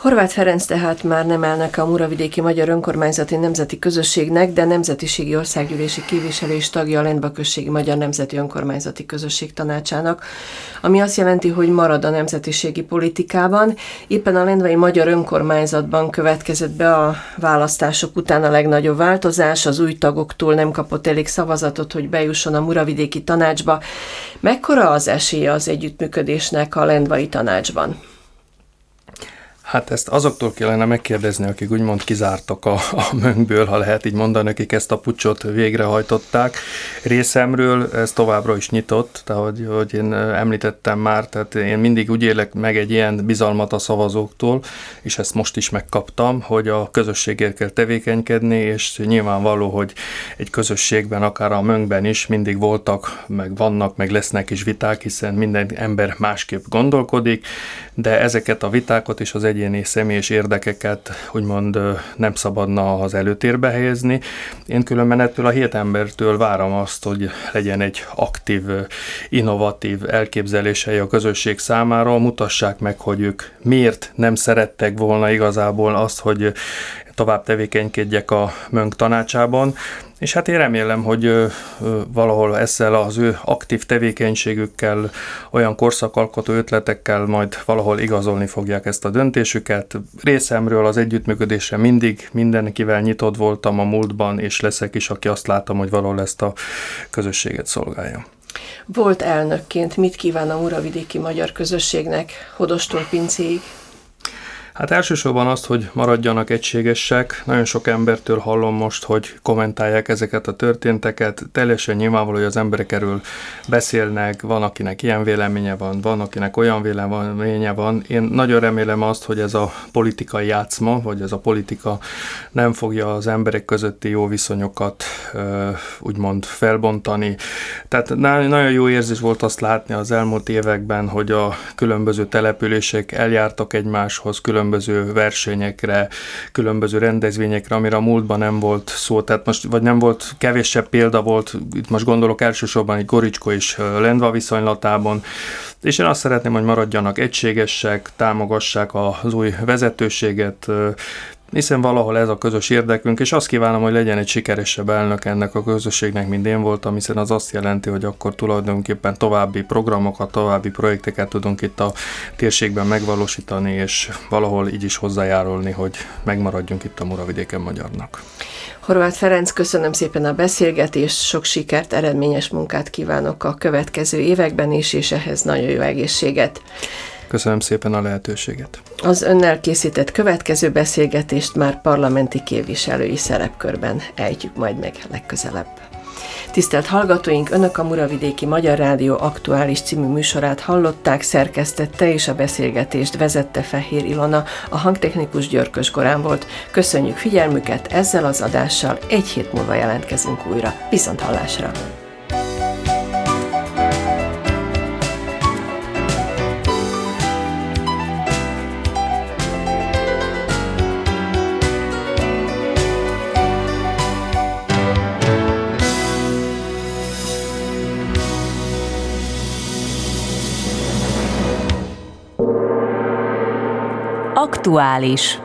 Horváth Ferenc tehát már nem elnök a Muravidéki Magyar Önkormányzati Nemzeti Közösségnek, de Nemzetiségi Országgyűlési képviselő és tagja a Lendbaközségi Magyar Nemzeti Önkormányzati Közösség tanácsának, ami azt jelenti, hogy marad a nemzetiségi politikában. Éppen a Lendvai Magyar Önkormányzatban következett be a választások után a legnagyobb változás, az új tagoktól nem kapott elég szavazatot, hogy bejusson a Muravidéki Tanácsba. Mekkora az esélye az együttműködésnek a Lendvai Tanácsban? Hát ezt azoktól kellene megkérdezni, akik úgymond kizártak a, a mönkből, ha lehet így mondani, akik ezt a pucsot végrehajtották. Részemről ez továbbra is nyitott, tehát hogy, hogy én említettem már, tehát én mindig úgy élek meg egy ilyen bizalmat a szavazóktól, és ezt most is megkaptam, hogy a közösségért kell tevékenykedni, és nyilvánvaló, hogy egy közösségben, akár a mönkben is mindig voltak, meg vannak, meg lesznek is viták, hiszen minden ember másképp gondolkodik, de ezeket a vitákat és az egy egyéni személyes érdekeket úgymond nem szabadna az előtérbe helyezni. Én különben ettől a hét embertől várom azt, hogy legyen egy aktív, innovatív elképzelései a közösség számára, mutassák meg, hogy ők miért nem szerettek volna igazából azt, hogy tovább tevékenykedjek a Mönk tanácsában, és hát én remélem, hogy valahol ezzel az ő aktív tevékenységükkel, olyan korszakalkotó ötletekkel majd valahol igazolni fogják ezt a döntésüket. Részemről az együttműködésre mindig mindenkivel nyitott voltam a múltban, és leszek is, aki azt látom, hogy valahol ezt a közösséget szolgálja. Volt elnökként, mit kíván a Muravidéki Magyar Közösségnek, Hodostól Pincéig? Hát elsősorban azt, hogy maradjanak egységesek. Nagyon sok embertől hallom most, hogy kommentálják ezeket a történteket. Teljesen nyilvánvaló, hogy az emberek erről beszélnek, van akinek ilyen véleménye van, van akinek olyan véleménye van. Én nagyon remélem azt, hogy ez a politikai játszma, vagy ez a politika nem fogja az emberek közötti jó viszonyokat úgymond felbontani. Tehát nagyon jó érzés volt azt látni az elmúlt években, hogy a különböző települések eljártak egymáshoz, különböző különböző versenyekre, különböző rendezvényekre, amire a múltban nem volt szó, tehát most, vagy nem volt, kevésebb példa volt, itt most gondolok elsősorban egy Goricsko és Lendva viszonylatában, és én azt szeretném, hogy maradjanak egységesek, támogassák az új vezetőséget, hiszen valahol ez a közös érdekünk, és azt kívánom, hogy legyen egy sikeresebb elnök ennek a közösségnek, mint én voltam, hiszen az azt jelenti, hogy akkor tulajdonképpen további programokat, további projekteket tudunk itt a térségben megvalósítani, és valahol így is hozzájárulni, hogy megmaradjunk itt a Muravidéken magyarnak. Horváth Ferenc, köszönöm szépen a beszélgetést, sok sikert, eredményes munkát kívánok a következő években is, és ehhez nagyon jó egészséget. Köszönöm szépen a lehetőséget. Az önnel készített következő beszélgetést már parlamenti képviselői szerepkörben ejtjük majd meg legközelebb. Tisztelt hallgatóink, Önök a Muravidéki Magyar Rádió aktuális című műsorát hallották, szerkesztette és a beszélgetést vezette Fehér Ilona, a hangtechnikus Györkös Gorán volt. Köszönjük figyelmüket, ezzel az adással egy hét múlva jelentkezünk újra. Viszont hallásra! Aktuális